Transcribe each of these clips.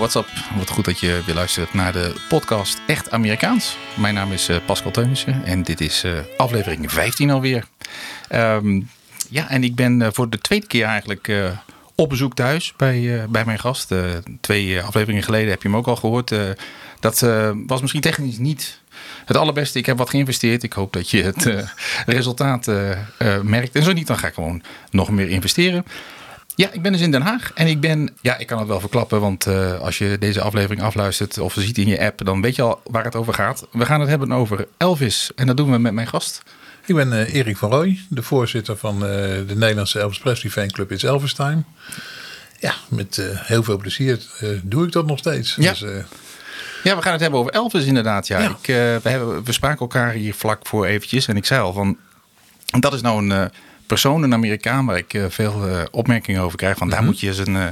what's up? Wat goed dat je weer luistert naar de podcast Echt Amerikaans. Mijn naam is eh, Pascal Teunissen en dit is eh, aflevering 15 alweer. Ehm, ja, en ik ben eh, voor de tweede keer eigenlijk op bezoek thuis bij, bij mijn gast. twee afleveringen geleden heb je hem ook al gehoord. dat was misschien technisch niet het allerbeste. Ik heb wat geïnvesteerd. Ik hoop dat je het resultaat merkt. En zo niet, dan ga ik gewoon nog meer investeren. Ja, ik ben dus in Den Haag. En ik ben, ja, ik kan het wel verklappen. Want uh, als je deze aflevering afluistert of ziet in je app, dan weet je al waar het over gaat. We gaan het hebben over Elvis. En dat doen we met mijn gast. Ik ben uh, Erik van Rooij, de voorzitter van uh, de Nederlandse Elvis Presley fanclub Elvis Time. Ja, met heel veel plezier doe ik dat nog steeds. Ja. Dus, ja, we gaan het hebben over Elvis inderdaad. Ja. Ik, we, hebben, we spraken elkaar hier vlak voor eventjes. En ik zei al van, dat is nou een persoon, een Amerikaan, waar ik eh, veel eh, opmerkingen over krijg. Van daar mhm. moet je eens een eh,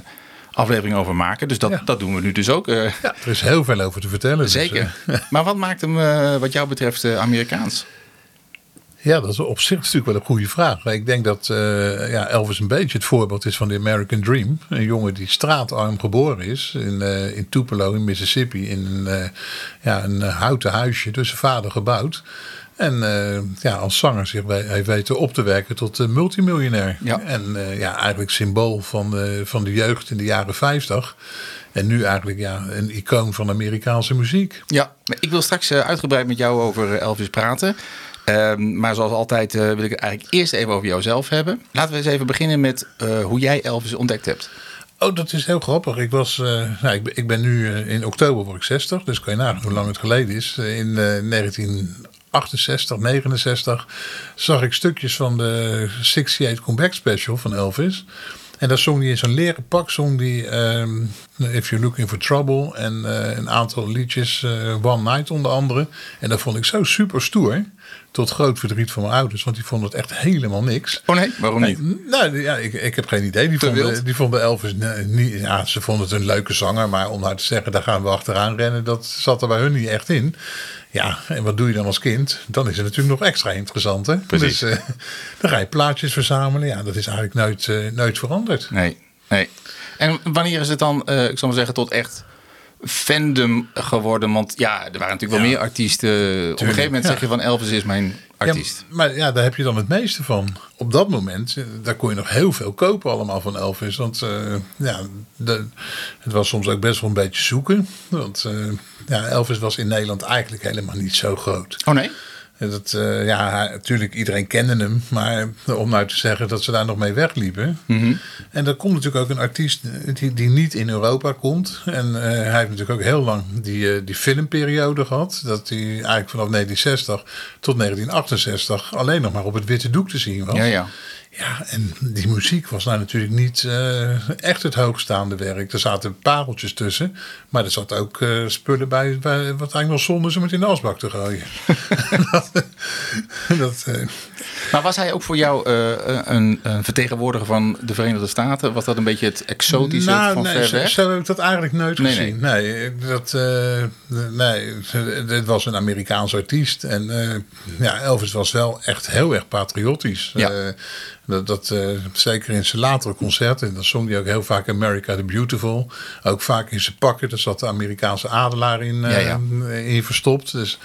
aflevering over maken. Dus dat, dat doen we nu dus ook. ja, er is heel veel over te vertellen. Dus, Zeker. maar wat maakt hem wat jou betreft Amerikaans? Ja, dat is op zich natuurlijk wel een goede vraag. Ik denk dat ja, Elvis een beetje het voorbeeld is van de American Dream. Een jongen die straatarm geboren is in, in Tupelo in Mississippi. In een, ja, een houten huisje door zijn vader gebouwd. En uh, ja, als zanger zich hij weten op te werken tot uh, multimiljonair. Ja. En uh, ja, eigenlijk symbool van de, van de jeugd in de jaren 50. En nu eigenlijk ja, een icoon van Amerikaanse muziek. Ja, ik wil straks uitgebreid met jou over Elvis praten. Ehm, maar zoals altijd wil ik het eigenlijk eerst even over jouzelf hebben. Laten we eens even beginnen met hoe jij Elvis ontdekt hebt. Oh, dat is heel grappig. Ik, was, nou, ik, ben, ik ben nu in oktober word ik 60, dus kan je nagaan hoe lang het geleden is. In 19 68, 69 zag ik stukjes van de 68 Comeback Special van Elvis. En daar zong hij in zo'n leren pak, zong hij um, If You're Looking for Trouble en uh, een aantal liedjes, uh, One Night onder andere. En dat vond ik zo super stoer. Tot groot verdriet van mijn ouders, want die vonden het echt helemaal niks. Oh nee, waarom niet? nou ja, ik, ik heb geen idee. Die vonden, die vonden Elvis niet. Ja, ze vonden het een leuke zanger, maar om nou te zeggen, daar gaan we achteraan rennen, dat zat er bij hun niet echt in. Ja, en wat doe je dan als kind? Dan is het natuurlijk nog extra interessant. Hè? Precies. Dus uh, dan ga je plaatjes verzamelen. Ja, dat is eigenlijk nooit, uh, nooit veranderd. Nee, nee. En wanneer is het dan, uh, ik zal maar zeggen, tot echt fandom geworden? Want ja, er waren natuurlijk wel meer artiesten. Op een gegeven moment zeg je van Elvis is mijn artiest. Ja, maar ja, daar heb je dan het meeste van. Op dat moment, eh, daar kon je nog heel veel kopen allemaal van Elvis. Want uh, ja, de, het was soms ook best wel een beetje zoeken. Want uh, ja, Elvis was in Nederland eigenlijk helemaal niet zo groot. Oh nee? Dat, uh, ja, natuurlijk, iedereen kende hem. Maar om nou te zeggen dat ze daar nog mee wegliepen. Mm En er komt natuurlijk ook een artiest die, die niet in Europa komt. En uh, hij heeft natuurlijk ook heel lang die, uh, die filmperiode gehad. Dat hij eigenlijk vanaf 1960 tot 1968 alleen nog maar op het witte doek te zien was. Ja, ja. Ja, en die muziek was nou natuurlijk niet uh, echt het hoogstaande werk. Er zaten pareltjes tussen, maar er zat ook uh, spullen bij, bij, wat eigenlijk wel zonde ze met in de asbak te gooien. dat, dat, uh... Maar was hij ook voor jou een, een, vertegenwoordiger van de Verenigde Staten? Was dat een beetje het exotische nou, van nee, ver weg? Zo, heb ik dat eigenlijk nooit nee, gezien. Nee, nee dat, nee, het was een Amerikaans artiest. En ja, Elvis was wel echt heel erg patriotisch. Ja. Dat, dat uh, zeker in zijn latere concerten, dan zong hij ook heel vaak America the Beautiful. Ook vaak in zijn pakken, daar zat de Amerikaanse adelaar in, ja, ja. in verstopt. Dus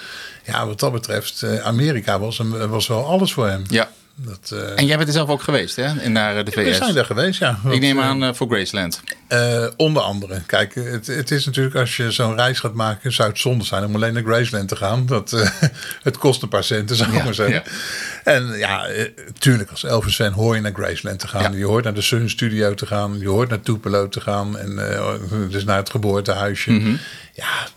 ja, wat dat betreft, uh, Amerika was, een, was wel alles voor hem. Ja, dat, uh, en jij bent er zelf ook geweest, hè? Naar de VS. We zijn daar geweest, ja. Ik neem aan uh, voor Graceland. Uh, onder andere. Kijk, het, het is natuurlijk als je zo'n reis gaat maken, zou het zonde zijn om alleen naar Graceland te gaan. Dat, het kost een paar centen, zou ik ja, maar zeggen. Ja. En ja, tuurlijk, als Elvis fan hoor je naar Graceland te gaan. Ja. Je hoort naar de Sun Studio te gaan. Je hoort naar Tupelo te gaan. En dus naar het geboortehuisje. Mm -hmm. Ja,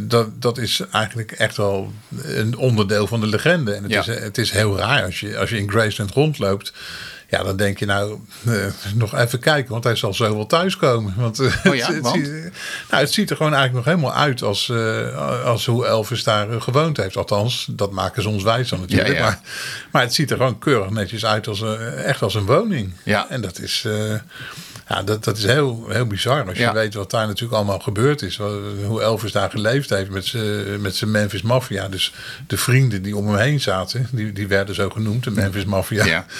dat, dat is eigenlijk echt wel een onderdeel van de legende. En het, ja. is, het is heel raar als je, als je in Graceland rondloopt. Ja, dan denk je nou eh, nog even kijken, want hij zal zo wel thuiskomen. Want, eh, Oh ja, het, want? ziet, nou, het ziet er gewoon eigenlijk nog helemaal uit als, eh, als hoe Elvis daar gewoond heeft. Althans, dat maken ze ons wijs dan natuurlijk. Ja, ja. Maar, maar het ziet er gewoon keurig netjes uit als echt als een woning. Ja. En dat is... ja, dat, dat is heel, heel bizar. Als je Ja. weet wat daar natuurlijk allemaal gebeurd is. Hoe Elvis daar geleefd heeft met zijn met zijn Memphis Mafia. Dus de vrienden die om hem heen zaten, die, die werden zo genoemd, de Memphis Mafia. Ja.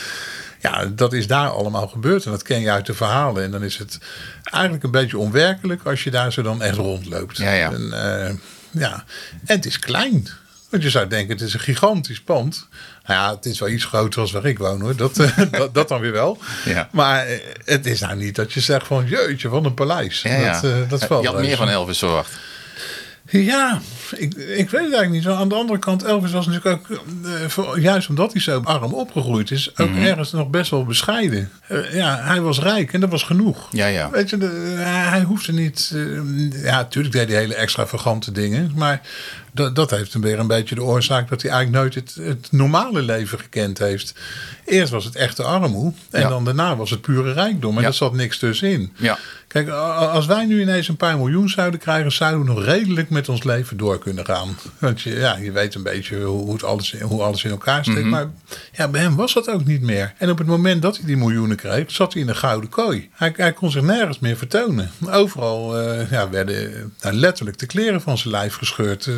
Ja, dat is daar allemaal gebeurd. En dat ken je uit de verhalen. En dan is het eigenlijk een beetje onwerkelijk als je daar zo dan echt rondloopt. Ja, ja. En, eh, ja. en het is klein. Want je zou denken, het is een gigantisch pand. Nou ja, het is wel iets groter als waar ik woon hoor. Dat, eh, dat, dat dan weer wel. Ja. Maar eh, het is nou niet dat je zegt van jeetje, wat een paleis. Ja, ja. Dat, eh, dat valt je had meer van Elvis verwacht. Ja, ik, ik weet het eigenlijk niet. Aan de andere kant, Elvis was natuurlijk ook, voor- juist omdat hij zo arm opgegroeid is, ook Mhm. ergens nog best wel bescheiden. Ja, hij was rijk en dat was genoeg. Ja, ja. Weet je, de- hij, hoefde niet. ja, natuurlijk deed hij hele extravagante dingen, maar dat, dat heeft hem weer een beetje de oorzaak dat hij eigenlijk nooit het, het normale leven gekend heeft. Eerst was het echte armoe en Ja. dan daarna was het pure rijkdom en Ja. er zat niks tussenin. Ja. Kijk, als wij nu ineens een paar miljoen zouden krijgen, zouden we nog redelijk met ons leven door kunnen gaan. Want je, ja, je weet een beetje hoe, hoe, het alles, hoe alles in elkaar steekt. Mhm. Maar ja, bij hem was dat ook niet meer. En op het moment dat hij die miljoenen kreeg, zat hij in een gouden kooi. Hij, hij kon zich nergens meer vertonen. Overal eh, ja, werden nou, letterlijk de kleren van zijn lijf gescheurd.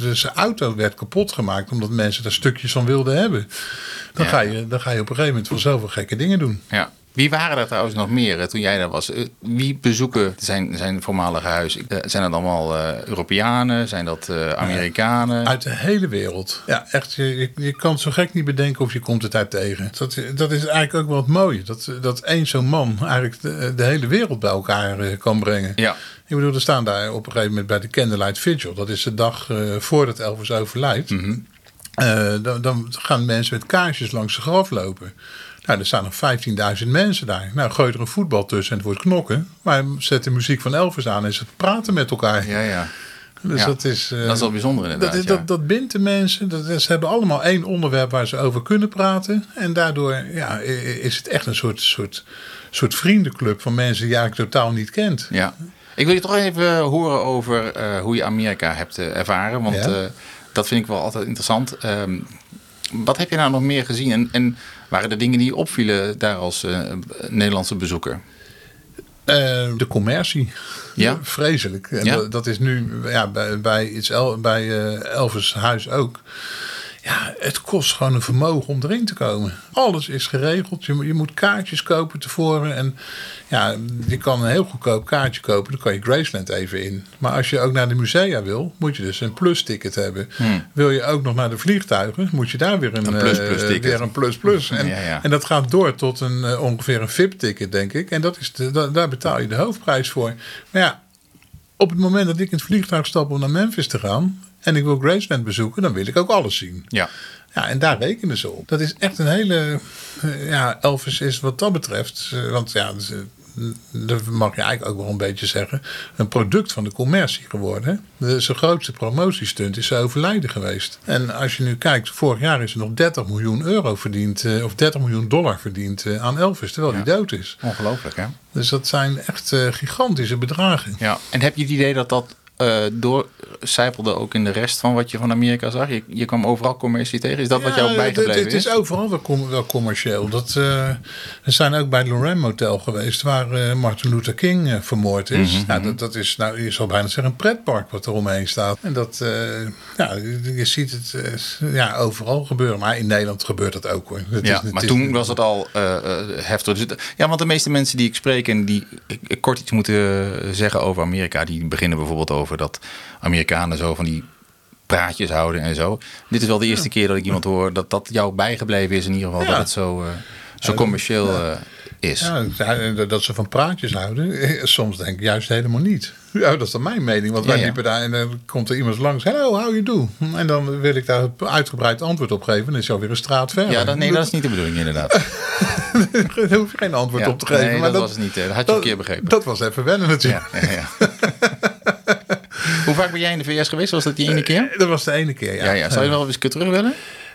De- zijn auto werd kapot gemaakt omdat mensen daar stukjes van wilden hebben. Dan, Ja. ga, je, dan ga je op een gegeven moment van zoveel gekke dingen doen. Ja. Wie waren er trouwens nog meer eh, toen jij daar was? Eh, Wie bezoeken zijn, zijn voormalige huis? Eh, Zijn dat allemaal eh, Europeanen? Zijn dat Amerikanen? Uit de hele wereld. Ja, echt. Je, je, kan zo gek niet bedenken of je komt het uit tegen. Dat, dat is eigenlijk ook wel het mooie. Dat, dat één zo'n man eigenlijk de, de hele wereld bij elkaar kan brengen. Ja. Ik bedoel, er staan daar op een gegeven moment bij de Candlelight Vigil. Dat is de dag eh, voordat Elvis overlijdt. Mhm. Eh, dan, dan gaan mensen met kaarsjes langs zijn graf lopen. Nou, er staan nog 15.000 mensen daar. Nou, gooi er een voetbal tussen en het wordt knokken. Maar zet de muziek van Elvis aan en ze praten met elkaar. Ja, ja. Dus Ja. dat is... eh, Dat is wel bijzonder inderdaad. dat, ja. dat, dat bindt de mensen. Dat, ze hebben allemaal één onderwerp waar ze over kunnen praten. En daardoor ja, is het echt een soort, soort, soort vriendenclub van mensen die je eigenlijk totaal niet kent. Ja. Ik wil je toch even horen over eh, hoe je Amerika hebt eh, ervaren. Want Ja. eh, dat vind ik wel altijd interessant. Ehm, wat heb je nou nog meer gezien? En, en waren er dingen die je opvielen daar als eh, Nederlandse bezoeker? Eh, de commercie. Ja? Vreselijk. En Ja? dat, is nu ja, bij, bij, iets El, bij eh, Elvis Huis ook. Ja, het kost gewoon een vermogen om erin te komen. Alles is geregeld. Je, moet- je moet kaartjes kopen tevoren. En ja, je kan een heel goedkoop kaartje kopen. Dan kan je Graceland even in. Maar als je ook naar de musea wil, moet je dus een plus-ticket hebben. Wil je ook nog naar de vliegtuigen, moet je daar weer een, Hmm. Een plus-plus eh, weer een plus-plus. En, Ja, ja. en dat gaat door tot een, eh, ongeveer een VIP-ticket, denk ik. En dat is de, da- daar betaal je de hoofdprijs voor. Maar ja, op het moment dat ik in het vliegtuig stap om naar Memphis te gaan... en ik wil Graceland bezoeken, dan wil ik ook alles zien. Ja. Ja, en daar rekenen ze op. Dat is echt een hele... eh, ja, Elvis is wat dat betreft... eh, want ja, dus, eh, dat mag je eigenlijk ook wel een beetje zeggen... een product van de commercie geworden. De, zijn grootste promotiestunt is zijn overlijden geweest. En als je nu kijkt, vorig jaar is er nog 30 miljoen euro verdiend... of 30 miljoen dollar verdiend aan Elvis, terwijl hij dood is. Ongelooflijk, hè? Dus dat zijn echt gigantische bedragen. Ja. En heb je het idee dat dat eh doorcijpelde ook in de rest van wat je van Amerika zag? Je, je kwam overal commercie tegen. Is dat wat jou ook Ja, het- bijgebleven Het is overal wel, com- wel commercieel. Dat, eh, we zijn ook bij het Lorraine Motel geweest, waar eh, Martin Luther King vermoord is. Nou, dat, dat is, nou, je zou bijna zeggen, een pretpark wat er omheen staat. En dat, ja, je ziet het ja, overal gebeuren. Maar in Nederland gebeurt dat ook hoor. Ja, is- maar is- toen was het al heftig. Dus ja, want de meeste mensen die ik spreek en die ik, ik kort iets moeten zeggen over Amerika, die beginnen bijvoorbeeld over dat Amerikanen zo van die praatjes houden en zo. Dit is wel de eerste keer dat ik iemand hoor dat dat jou bijgebleven is in ieder geval Ja. dat het zo, eh, zo commercieel eh, is. Ja, dat ze van praatjes houden. Eh, Soms denk ik juist helemaal niet. Ja, dat is dan mijn mening. Want wij Ja, ja. liepen daar en dan komt er iemand langs. Hello, how you do? En dan wil ik daar een uitgebreid antwoord op geven. En dan is alweer een straat verder. Ja, dat, nee, dat is niet de bedoeling inderdaad. Daar hoef je geen antwoord op te geven. nee, maar dat was het niet. Dat had je een keer begrepen. Dat was even wennen natuurlijk. Ja. Hoe vaak ben jij in de VS geweest? Was dat die ene keer? Dat was de ene keer, ja. Ja, ja. Zou je wel eens een keer terug willen?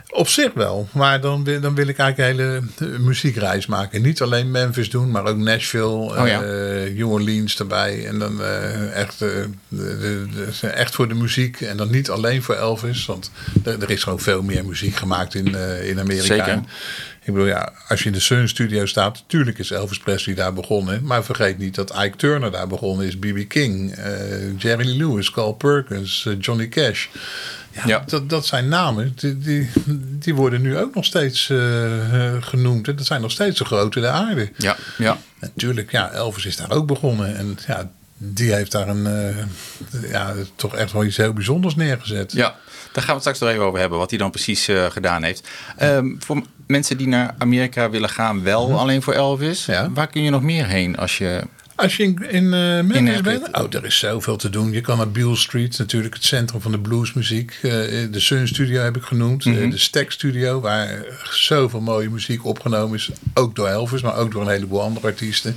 Op zich wel, maar dan, wil- dan wil ik eigenlijk een hele eh, muziekreis maken. Niet alleen Memphis doen, maar ook Nashville, Oh ja. eh, New Orleans erbij. En dan eh, echt, eh, de, de, de- echt voor de muziek en dan niet alleen voor Elvis. Want er, er is gewoon veel meer muziek gemaakt in, eh, in Amerika. Zeker. Ik bedoel, ja, als je in de Sun Studio staat, natuurlijk is Elvis Presley daar begonnen. Maar vergeet niet dat Ike Turner daar begonnen is, B.B. King, eh, Jerry Lewis, Carl Perkins, eh, Johnny Cash. Ja, Ja. Dat, dat zijn namen, die, die, die worden nu ook nog steeds eh, genoemd. En dat zijn nog steeds de grote der aarde. Ja, ja. Natuurlijk, ja, Elvis is daar ook begonnen. En ja, die heeft daar een, ja, toch echt wel iets heel bijzonders neergezet. Ja, gaan we het straks nog even over hebben, wat hij dan precies eh, gedaan heeft. Ehm, voor mensen die naar Amerika willen gaan, wel alleen voor Elvis. Ja. Waar kun je nog meer heen als je... Als je in, in eh, Memphis bent, oh, er is zoveel te doen. Je kan naar Beale Street, natuurlijk het centrum van de bluesmuziek. Eh, de Sun Studio heb ik genoemd. Mhm. Eh, de Stack Studio, waar zoveel mooie muziek opgenomen is. Ook door Elvis, maar ook door een heleboel andere artiesten.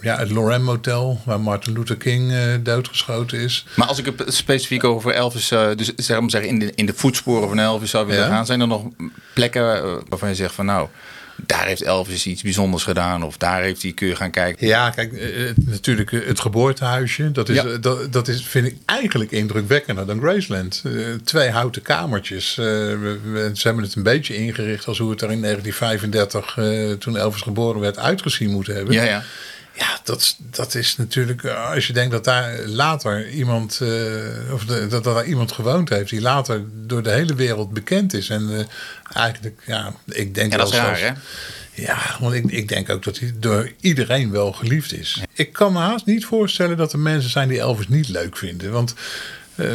Ja, het Lorem Motel, waar Martin Luther King eh, doodgeschoten is. Maar als ik het specifiek over Elvis, eh, dus zeg maar zeggen, in de, in de voetsporen van Elvis zou willen Ja. gaan, zijn er nog plekken eh, waarvan je zegt van nou, daar heeft Elvis iets bijzonders gedaan of daar heeft hij, kun je gaan kijken. Ja, kijk, eh, het- natuurlijk eh, het geboortehuisje. Dat, is, Ja. eh, dat, dat is, vind ik eigenlijk indrukwekkender dan Graceland. Eh, twee houten kamertjes. Eh, we- we- ze hebben het een beetje ingericht als hoe het er in 1935, eh, toen Elvis geboren werd, uitgezien moeten hebben. Ja, ja. Ja, dat, is- dat is natuurlijk, eh, als je denkt dat daar later iemand, eh, of de- dat, dat daar iemand gewoond heeft, die later door de hele wereld bekend is. En eh, eigenlijk, ja, ik denk En dat is wel raar, hè? ja, want ik, ik denk ook dat hij door iedereen wel geliefd is. Ik kan me haast niet voorstellen dat er mensen zijn die Elvis niet leuk vinden. Want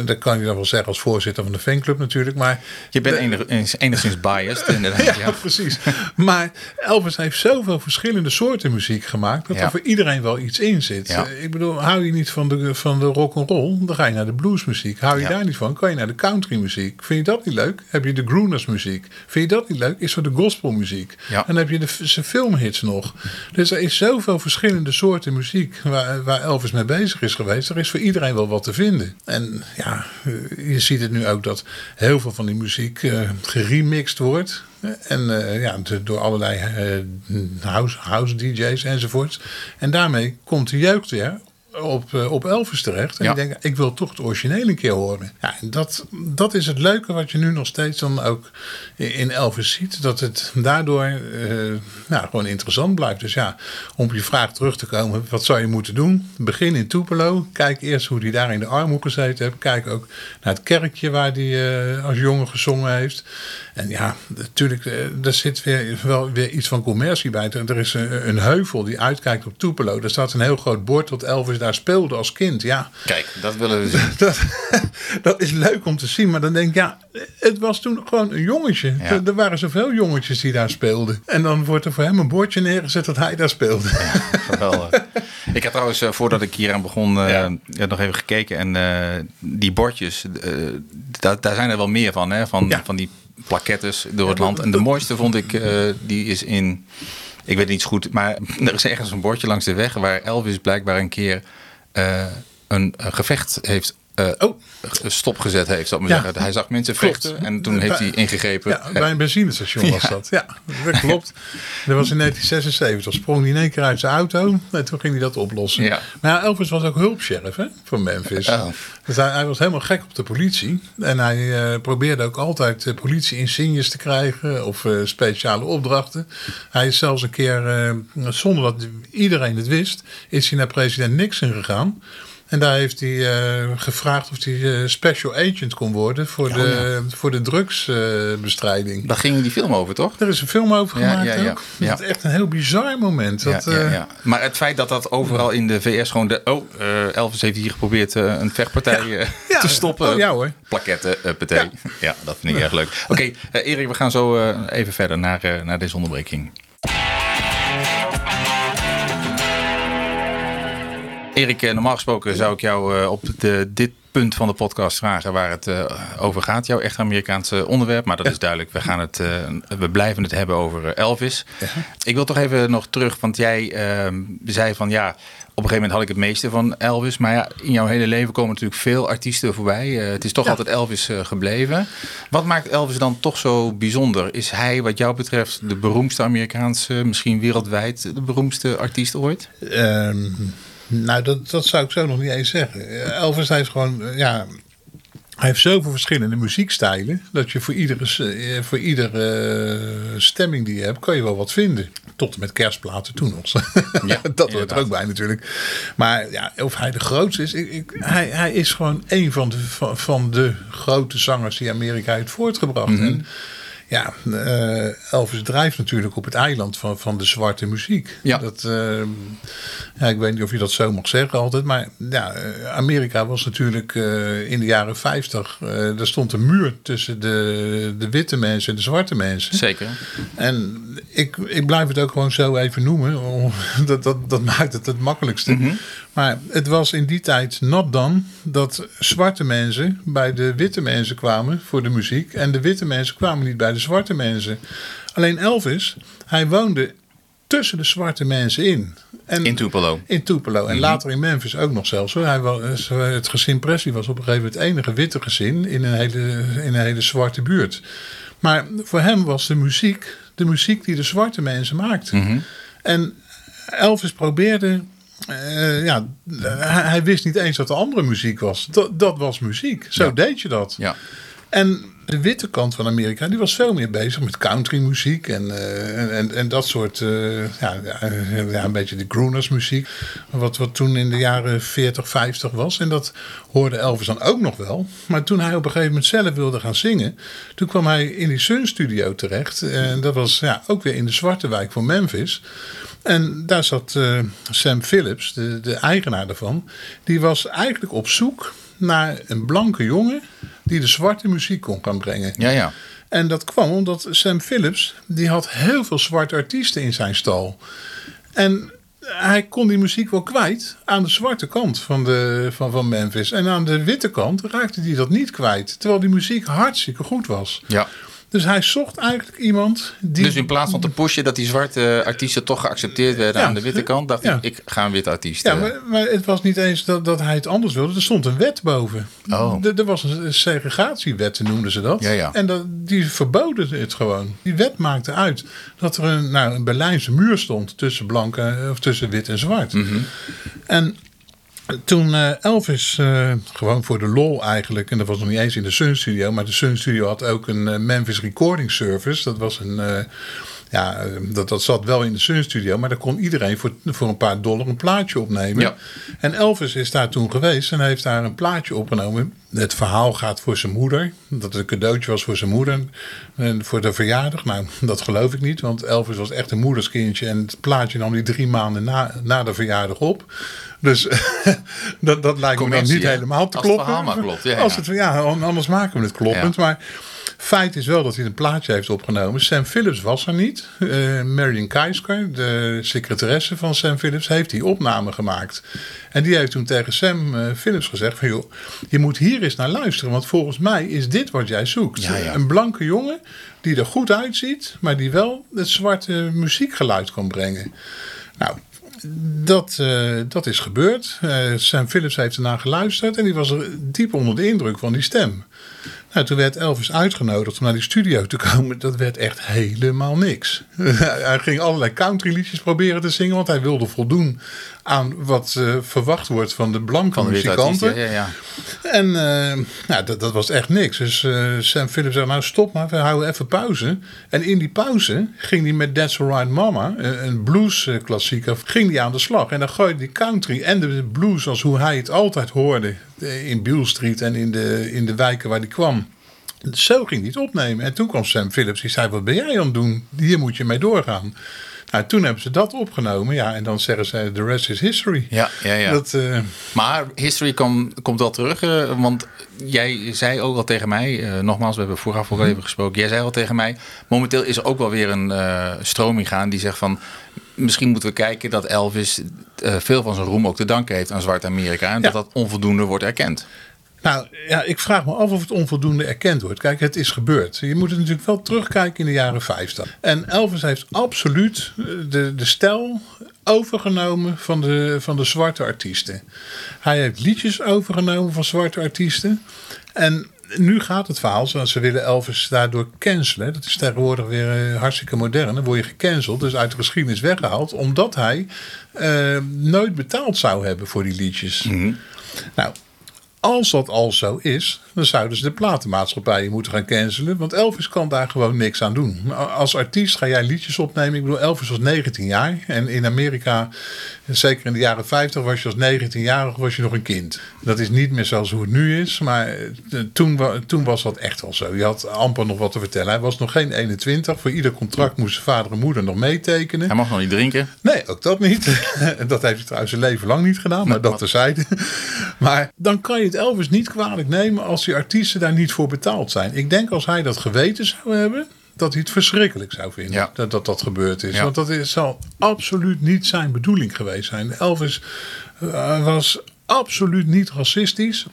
dat kan je dan wel zeggen als voorzitter van de fanclub natuurlijk. Maar Je bent enig- enigszins biased, inderdaad. ja, Ja. precies. Maar Elvis heeft zoveel verschillende soorten muziek gemaakt dat Ja. er voor iedereen wel iets in zit. Ja. Eh, Ik bedoel, hou je niet van de, van de rock and roll, dan ga je naar de bluesmuziek. Hou je daar niet van, kan je naar de countrymuziek. Vind je dat niet leuk? Heb je de groeners muziek. Vind je dat niet leuk? Is er de gospelmuziek. En dan heb je de, zijn filmhits nog. Dus er is zoveel verschillende soorten muziek waar, waar Elvis mee bezig is geweest. Er is voor iedereen wel wat te vinden. En ja, je ziet het nu ook dat heel veel van die muziek eh geremixed wordt. En eh, ja, door allerlei eh, house, house DJ's enzovoorts. En daarmee komt de jeugd weer op, eh, op Elvis terecht. En Ja. ik denk, ik wil toch het origineel een keer horen. Ja, en dat, dat is het leuke wat je nu nog steeds dan ook in Elvis ziet. Dat het daardoor eh, nou, gewoon interessant blijft. Dus ja, om op je vraag terug te komen. Wat zou je moeten doen? Begin in Tupelo. Kijk eerst hoe hij daar in de armhoek gezeten heeft. Kijk ook naar het kerkje waar hij eh, als jongen gezongen heeft. En ja, natuurlijk, er zit weer, wel weer iets van commercie bij. Er er is een, een heuvel die uitkijkt op Tupelo. Er staat een heel groot bord dat Elvis daar speelde als kind. Ja, Kijk, dat willen we zien. dat, dat is leuk om te zien. Maar dan denk ik, ja, het was toen gewoon een jongetje. Ja. Er, er waren zoveel jongetjes die daar speelden. En dan wordt er voor hem een bordje neergezet dat hij daar speelde. Geweldig. Ik heb trouwens, eh, voordat ik hier aan begon, eh, Ja. ja, nog even gekeken. En eh, die bordjes, eh, daar, daar zijn er wel meer van, hè? Van, Ja. van die plakettes door het land. En de mooiste vond ik, die is in, ik weet niet goed, maar er is ergens een bordje langs de weg waar Elvis blijkbaar een keer eh, een, een gevecht heeft. Eh, Oh. stopgezet heeft, zal ik maar Ja. zeggen. Hij zag mensen Klopt. vechten en toen heeft hij ingegrepen. Ja, bij een benzinestation was Ja. dat. Ja, dat klopt. Dat was in 1976. Sprong hij in één keer uit zijn auto. En toen ging hij dat oplossen. Ja. Maar Elvis was ook hulpsheriff hè, van Memphis. Oh. Dus hij, hij was helemaal gek op de politie. En hij eh, probeerde ook altijd uh, politie-insignes te krijgen. Of eh, speciale opdrachten. Hij is zelfs een keer, zonder dat iedereen het wist... is hij naar president Nixon gegaan... En daar heeft hij eh, gevraagd of hij eh, special agent kon worden voor, de, voor de drugsbestrijding. Daar ging die film over, toch? er is een film over Ja, gemaakt ja, ja. ook. Ja. Dat is echt een heel bizar moment. Dat, ja, ja, eh, ja. Maar het feit dat dat overal in de VS gewoon de... Oh, Elvis heeft hier geprobeerd een vechtpartij te stoppen. Oh, ja, hoor. Plaketten, partij. Ja. dat vind ik erg leuk. Oké, Erik, we gaan zo even verder naar, naar deze onderbreking. Erik, eh, normaal gesproken zou ik jou eh, op de, dit punt van de podcast vragen waar het uh, over gaat. Jouw echt Amerikaanse onderwerp. Maar dat is duidelijk. We, gaan het, we blijven het hebben over Elvis. Ik wil toch even nog terug. Want jij uh, zei van ja op een gegeven moment had ik het meeste van Elvis. Maar ja, in jouw hele leven komen natuurlijk veel artiesten voorbij. Uh, het is toch altijd Elvis uh, gebleven. Wat maakt Elvis dan toch zo bijzonder? Is hij wat jou betreft de beroemdste Amerikaanse, misschien wereldwijd de beroemdste artiest ooit? Um, nou, dat, dat zou ik zo nog niet eens zeggen. Elvis is gewoon, ja, hij heeft zoveel verschillende muziekstijlen. dat je voor iedere, eh, voor iedere stemming die je hebt. kan je wel wat vinden. Tot en met kerstplaten toen nog. Ja, dat hoort er ook bij natuurlijk. Maar ja, of hij de grootste is. Ik, ik, hij, hij is gewoon een van de, van, van, de grote zangers die Amerika heeft voortgebracht. Mm -hmm. en, ja, uh, Elvis drijft natuurlijk op het eiland van, van de zwarte muziek. Ja. Dat, uh, ja, ik weet niet of je dat zo mag zeggen altijd. Maar ja, Amerika was natuurlijk uh, in de jaren 50. er stond een muur tussen de, de witte mensen en de zwarte mensen. Zeker. En ik, ik blijf het ook gewoon zo even noemen. Dat, dat, dat maakt het het makkelijkste. Mm -hmm. Maar het was in die tijd not dan dat zwarte mensen bij de witte mensen kwamen voor de muziek. En de witte mensen kwamen niet bij de zwarte mensen. Alleen Elvis, hij woonde tussen de zwarte mensen in. En, in Tupelo. In Tupelo. En mm -hmm. later in Memphis ook nog zelfs. Hoor. Hij was, het gezin Presley was op een gegeven moment het enige witte gezin in een hele, in een hele zwarte buurt. Maar voor hem was de muziek de muziek die de zwarte mensen maakten. Mm -hmm. En Elvis probeerde uh, ja, hij, hij, wist niet eens dat er andere muziek was. Dat, dat was muziek. Zo ja. deed je dat. Ja. En de witte kant van Amerika, die was veel meer bezig met countrymuziek en, uh, en, en dat soort, uh, ja, ja, een beetje de groeners muziek. Wat, wat toen in de jaren 40, 50 was. En dat hoorde Elvis dan ook nog wel. Maar toen hij op een gegeven moment zelf wilde gaan zingen, toen kwam hij in die Sun Studio terecht. En dat was ja, ook weer in de zwarte wijk van Memphis. En daar zat uh, Sam Phillips, de, de eigenaar daarvan. Die was eigenlijk op zoek naar een blanke jongen die de zwarte muziek kon gaan brengen. Ja, ja. En dat kwam omdat Sam Phillips, die had heel veel zwarte artiesten in zijn stal. En hij kon die muziek wel kwijt aan de zwarte kant van, de, van, van Memphis. En aan de witte kant raakte hij dat niet kwijt. Terwijl die muziek hartstikke goed was. Ja. Dus hij zocht eigenlijk iemand die. Dus in plaats van te pushen dat die zwarte artiesten toch geaccepteerd werden ja, aan de witte kant, dacht ja. ik, ik ga een witte artiest. Ja, maar, maar, het was niet eens dat, dat hij het anders wilde. Er stond een wet boven. Oh. Er, er was een segregatiewet, noemden ze dat. Ja, ja. En dat, die verboden het gewoon. Die wet maakte uit dat er een, nou, een Berlijnse muur stond tussen blank of tussen wit en zwart. Mm -hmm. En toen uh, Elvis, uh, gewoon voor de lol eigenlijk, en dat was nog niet eens in de Sun Studio, maar de Sun Studio had ook een uh, Memphis Recording Service. Dat was een, ja, dat, dat zat wel in de Sun Studio, maar daar kon iedereen voor, voor een paar dollar een plaatje opnemen. Ja. En Elvis is daar toen geweest en heeft daar een plaatje opgenomen. Het verhaal gaat voor zijn moeder, dat het een cadeautje was voor zijn moeder en voor de verjaardag. Nou, dat geloof ik niet, want Elvis was echt een moederskindje en het plaatje nam hij drie maanden na, na de verjaardag op. Dus dat, dat lijkt me dan niet ja. helemaal te Als kloppen. het verhaal maar klopt. Ja, Als het, ja, anders maken we het kloppend. Maar feit is wel dat hij een plaatje heeft opgenomen. Sam Phillips was er niet. Uh, Marion Keisker, de secretaresse van Sam Phillips, heeft die opname gemaakt. En die heeft toen tegen Sam uh, Phillips gezegd: van, joh, je moet hier eens naar luisteren. Want volgens mij is dit wat jij zoekt. Ja, een blanke jongen die er goed uitziet, maar die wel het zwarte muziekgeluid kan brengen. Nou, dat, uh, dat is gebeurd. Uh, Sam Phillips heeft ernaar geluisterd en die was er diep onder de indruk van die stem. Nou, toen werd Elvis uitgenodigd om naar die studio te komen. Dat werd echt helemaal niks. hij ging allerlei countryliedjes proberen te zingen, want hij wilde voldoen aan wat uh, verwacht wordt van de blanke van de muzikanten. Ja, ja. En uh, nou, dat, dat was echt niks. Dus uh, Sam Phillips zei, nou stop maar, we houden even pauze. En in die pauze ging hij met That's Alright Mama, een bluesklassieker, ging hij aan de slag. En dan gooide die country en de blues als hoe hij het altijd hoorde in Beale Street en in de, in de wijken waar hij kwam. Zo ging hij het opnemen. En toen kwam Sam Phillips, die zei, wat ben jij aan het doen? Hier moet je mee doorgaan. Nou, toen hebben ze dat opgenomen. Ja, en dan zeggen ze, the rest is history. Ja, ja, ja. Dat, uh... Maar history kom, komt wel terug. Uh, want jij zei ook al tegen mij, uh, nogmaals, we hebben vooraf ook al even gesproken. Jij zei al tegen mij, momenteel is er ook wel weer een stroming gaan die zegt van... Misschien moeten we kijken dat Elvis veel van zijn roem ook te danken heeft aan Zwart-Amerika. En Ja. dat dat onvoldoende wordt erkend. Nou ja, ik vraag me af of het onvoldoende erkend wordt. Kijk, het is gebeurd. Je moet het natuurlijk wel terugkijken in de jaren 50. En Elvis heeft absoluut eh, de, de stijl overgenomen van de, van de zwarte artiesten. Hij heeft liedjes overgenomen van zwarte artiesten. En nu gaat het verhaal, zoals ze willen Elvis daardoor cancelen. Dat is tegenwoordig weer eh, hartstikke modern. Dan word je gecanceld, dus uit de geschiedenis weggehaald, omdat hij uh, nooit betaald zou hebben voor die liedjes. Nou, als dat al zo is, dan zouden ze de platenmaatschappijen moeten gaan cancelen. Want Elvis kan daar gewoon niks aan doen. Als artiest ga jij liedjes opnemen. Ik bedoel, Elvis was 19 jaar. En in Amerika, zeker in de jaren 50, was je als 19-jarig was je nog een kind. Dat is niet meer zoals hoe het nu is. Maar eh, toen, toen was dat echt wel zo. Je had amper nog wat te vertellen. Hij was nog geen 21. Voor ieder contract moesten vader en moeder nog meetekenen. Hij mag nog niet drinken. Nee, ook dat niet. dat heeft hij trouwens zijn leven lang niet gedaan. Maar dat terzijde. Maar dan kan je het Elvis niet kwalijk nemen als die artiesten daar niet voor betaald zijn. Ik denk als hij dat geweten zou hebben, dat hij het verschrikkelijk zou vinden Ja. dat, dat dat gebeurd is. Ja. Want dat is, zal absoluut niet zijn bedoeling geweest zijn. Elvis eh, was absoluut niet racistisch.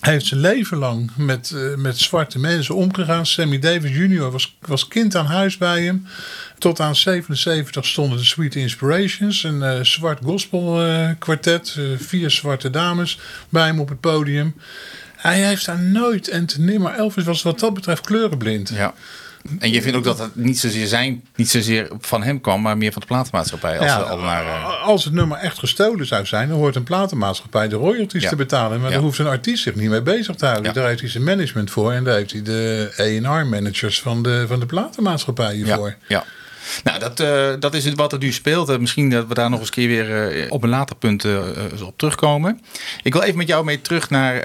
Hij heeft zijn leven lang met, eh, met zwarte mensen omgegaan. Sammy Davis Jr. Was, was kind aan huis bij hem. Tot aan 77 stonden de Sweet Inspirations, een eh, zwart gospel kwartet. vier zwarte dames bij hem op het podium. Hij heeft daar nooit en te nimmer. Elvis was wat dat betreft kleurenblind. Ja. En je vindt ook dat het niet zozeer, zijn, niet zozeer van hem kwam, maar meer van de platenmaatschappij. Als Ja, al naar, eh, als het nummer echt gestolen zou zijn, dan hoort een platenmaatschappij de royalties Ja. te betalen. Maar Ja. daar hoeft een artiest zich niet mee bezig te houden. Daar heeft hij zijn management voor en daar heeft hij de A&R-managers van de, van de platenmaatschappijen ja, voor. ja. Nou, dat, eh, dat is het wat er nu speelt. Eh, misschien dat we daar nog eens keer weer eh, op een later punt op terugkomen. Ik wil even met jou mee terug naar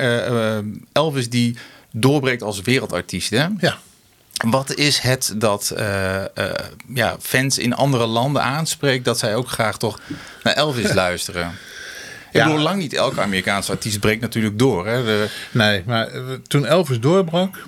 Elvis die doorbreekt als wereldartiest. Hè? Ja. Wat is het dat ja, fans in andere landen aanspreekt dat zij ook graag toch naar Elvis luisteren? Ik Ja. bedoel, lang niet elke Amerikaanse artiest breekt natuurlijk door. Hè? De, Nee, maar toen Elvis doorbrak,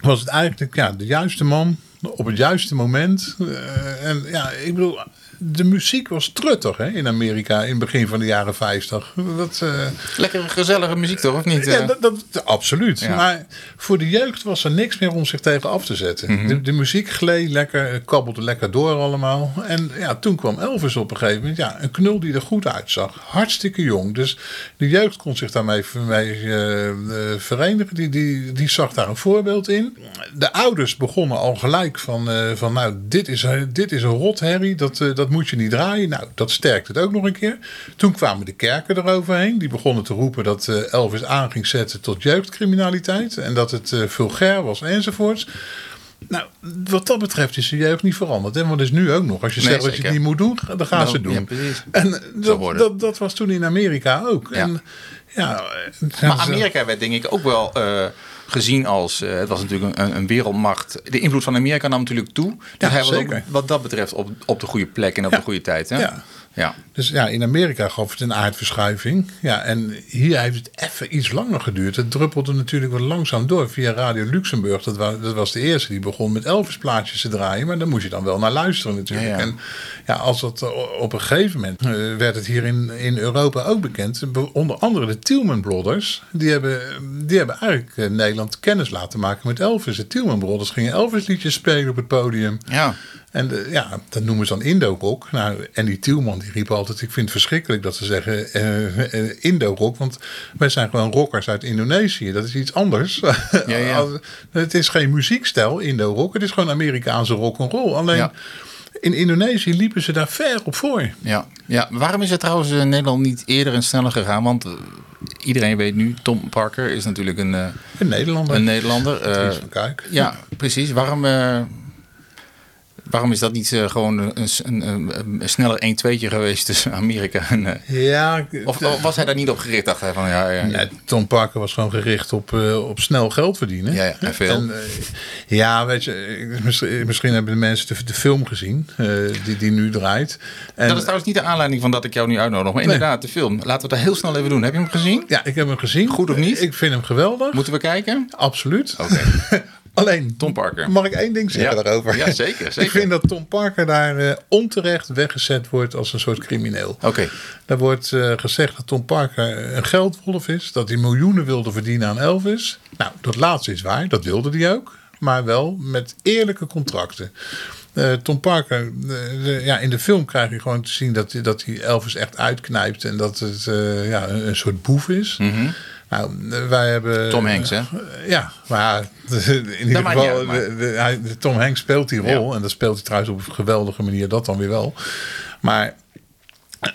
was het eigenlijk ja, de juiste man op het juiste moment. Eh, en ja, ik bedoel, de muziek was truttig hè, in Amerika in het begin van de jaren 50. Dat, eh, lekkere, gezellige muziek toch, of niet? Ja, Eh, dat, dat- absoluut. Ja. Maar voor de jeugd was er niks meer om zich tegen af te zetten. Mhm. de, de muziek gleed lekker, kabbelde lekker door allemaal. En ja, toen kwam Elvis op een gegeven moment. Ja, een knul die er goed uitzag. Hartstikke jong. Dus de jeugd kon zich daarmee mee, eh, eh, verenigen. Die, die, die zag daar een voorbeeld in. De ouders begonnen al gelijk van, eh, van nou, dit is, een- dit is een rotherrie. Dat, eh, dat moet je niet draaien. Nou, dat sterkt het ook nog een keer. Toen kwamen de kerken eroverheen. Die begonnen te roepen dat eh, Elvis aan ging zetten tot jeugdcriminaliteit. En dat het eh, vulgair was enzovoorts. Nou, wat dat betreft is de jeugd niet veranderd. Want het is nu ook nog. Als je Nee, zegt dat je het niet moet doen, dan gaan Nou, ze het doen. ja, precies. En dat, dat, dat was toen in Amerika ook. Ja. En, ja, Maar Amerika werd denk ik ook wel eh, gezien als... eh, het was natuurlijk een, een wereldmacht. De invloed van Amerika nam natuurlijk toe. Dus Ja, hij was zeker. ook wat dat betreft op, op de goede plek en op Ja. de goede tijd. Hè? Ja. ja. Dus ja, in Amerika gaf het een aardverschuiving. Ja, en hier heeft het even iets langer geduurd. Het druppelde natuurlijk wel langzaam door via Radio Luxemburg. Dat was, dat was de eerste die begon met Elvis plaatjes te draaien. Maar daar moest je dan wel naar luisteren natuurlijk. Ja, ja. En ja, als dat eh, op een gegeven moment eh, werd het hier in, in Europa ook bekend. Onder andere de Tielman Brothers. Die hebben, die hebben eigenlijk eh, Nederland kennis laten maken met Elvis. De Tielman Brothers gingen Elvis liedjes spelen op het podium. ja. En de- ja, dat noemen ze dan Indo-rock. Nou, en die Tielman die riep altijd, ik vind het verschrikkelijk dat ze zeggen eh, eh, Indo-rock. Want wij zijn gewoon rockers uit Indonesië. Dat is iets anders. ja. Als- het is geen muziekstijl, Indo-rock. Het is gewoon Amerikaanse rock'n'roll. Alleen Ja. In Indonesië liepen ze daar ver op voor. Ja. ja. Waarom is het trouwens in Nederland niet eerder en sneller gegaan? Want eh, iedereen weet nu, Tom Parker is natuurlijk een, eh, Een Nederlander. een Nederlander. Eh, Dries van Kuik. ja, precies. Waarom, eh, waarom is dat niet eh, gewoon een, een, een, een sneller 1-2'tje geweest tussen Amerika en... eh, Ja, of, of was hij daar niet op gericht? Dacht hij van, ja, ja, Nee, Tom Parker was gewoon gericht op, eh, op snel geld verdienen. Ja, ja, en veel. ja, weet je, misschien, misschien hebben de mensen de, de film gezien die, die nu draait. En, Dat is trouwens niet de aanleiding van dat ik jou nu uitnodig. Maar inderdaad, de film. Laten we dat heel snel even doen. Heb je hem gezien? Ja, ik heb hem gezien. Goed of niet? Ik vind hem geweldig. Moeten we kijken? Absoluut. Oké. Alleen, Tom Parker. mag ik één ding zeggen Ja. daarover? Ja, zeker, Ik vind dat Tom Parker daar eh, onterecht weggezet wordt als een soort crimineel. Oké. Daar wordt eh, gezegd dat Tom Parker een geldwolf is. Dat hij miljoenen wilde verdienen aan Elvis. Nou, dat laatste is waar. Dat wilde hij ook. Maar wel met eerlijke contracten. Eh, Tom Parker, ja, in de film krijg je gewoon te zien dat, hij- dat hij Elvis echt uitknijpt. En dat het ja, een, een soort boef is. Nou, wij hebben... Tom Hanks, hè? eh, ja, maar in ieder geval, de- de- de Tom Hanks speelt die rol. Ja. En dat speelt hij trouwens op een geweldige manier, dat dan weer wel. Maar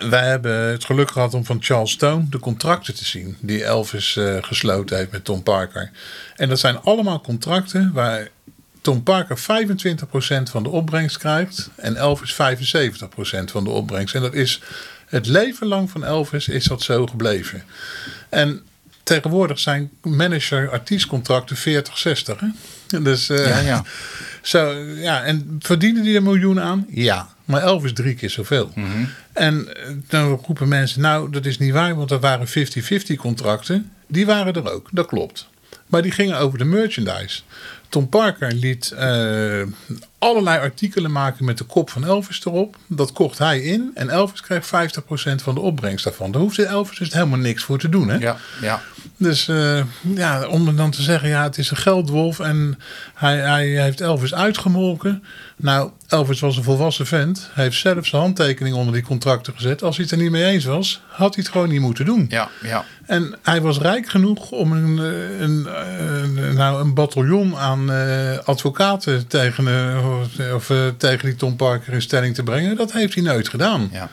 wij hebben het geluk gehad om van Charles Stone de contracten te zien. Die Elvis eh, gesloten heeft met Tom Parker. En dat zijn allemaal contracten waar Tom Parker 25% van de opbrengst krijgt. En Elvis 75% van de opbrengst. En dat is het leven lang van Elvis is dat zo gebleven. En tegenwoordig zijn manager-artiestcontracten 40, 60. Hè? Dus, eh, Ja, ja. Zo, ja, en verdienen die er miljoenen aan? Ja. Maar Elvis drie keer zoveel. En eh, dan roepen mensen, nou, dat is niet waar, want er waren 50-50 contracten. Die waren er ook, dat klopt. Maar die gingen over de merchandise. Tom Parker liet eh, allerlei artikelen maken met de kop van Elvis erop. Dat kocht hij in en Elvis kreeg 50% van de opbrengst daarvan. Daar hoefde Elvis dus helemaal niks voor te doen. Hè? Ja, ja. Dus eh, ja, om dan te zeggen, ja, het is een geldwolf en hij, hij heeft Elvis uitgemolken. Nou, Elvis was een volwassen vent. Hij heeft zelf zijn handtekening onder die contracten gezet. Als hij het er niet mee eens was, had hij het gewoon niet moeten doen. Ja, ja. En hij was rijk genoeg om een, eh, een, een, nou, een bataljon aan eh, advocaten tegen, eh, of, tegen die Tom Parker in stelling te brengen. Dat heeft hij nooit gedaan. ja.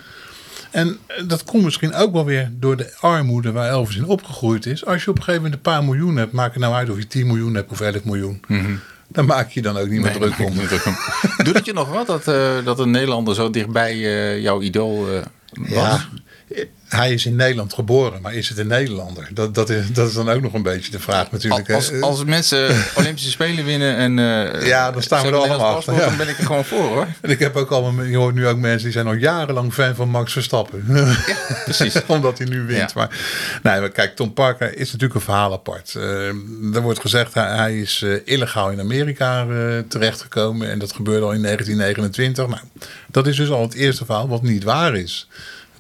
En eh, dat komt misschien ook wel weer door de armoede waar Elvis in opgegroeid is. Als je op een gegeven moment een paar miljoen hebt, maakt het nou uit of je 10 miljoen hebt of 11 miljoen. Dan maak je je dan ook niet meer Nee, druk om. Doet het je nog wat dat, eh, dat een Nederlander zo dichtbij eh, jouw idool eh, was? Ja, hij is in Nederland geboren, maar is het een Nederlander? Dat, dat, is, dat is dan ook nog een beetje de vraag natuurlijk. Als, als mensen Olympische Spelen winnen en eh, Ja, dan staan we er allemaal achter, ja. Dan ben ik er gewoon voor hoor. En ik heb ook al, je hoort nu ook mensen die zijn al jarenlang fan van Max Verstappen. precies. Omdat hij nu wint. Ja. Maar, nee, maar kijk, Tom Parker is natuurlijk een verhaal apart. Eh, er wordt gezegd, hij, hij is eh, illegaal in Amerika terechtgekomen. En dat gebeurde al in 1929. Nou, dat is dus al het eerste verhaal wat niet waar is.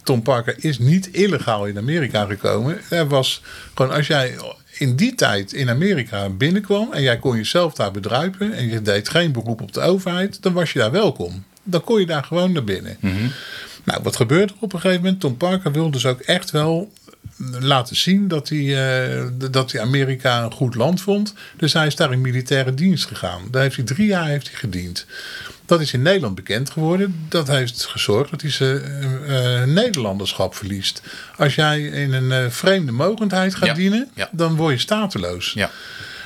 Tom Parker is niet illegaal in Amerika gekomen. Er was gewoon, als jij in die tijd in Amerika binnenkwam en jij kon jezelf daar bedruipen en je deed geen beroep op de overheid, dan was je daar welkom. Dan kon je daar gewoon naar binnen. Nou, wat gebeurde er op een gegeven moment? Tom Parker wilde dus ook echt wel laten zien dat hij, eh, dat hij Amerika een goed land vond. Dus hij is daar in militaire dienst gegaan. Daar heeft hij drie jaar heeft hij gediend. Dat is in Nederland bekend geworden. Dat heeft gezorgd dat hij zijn eh, eh, Nederlanderschap verliest. Als jij in een vreemde mogendheid gaat Ja, dienen, ja. dan word je stateloos. Ja.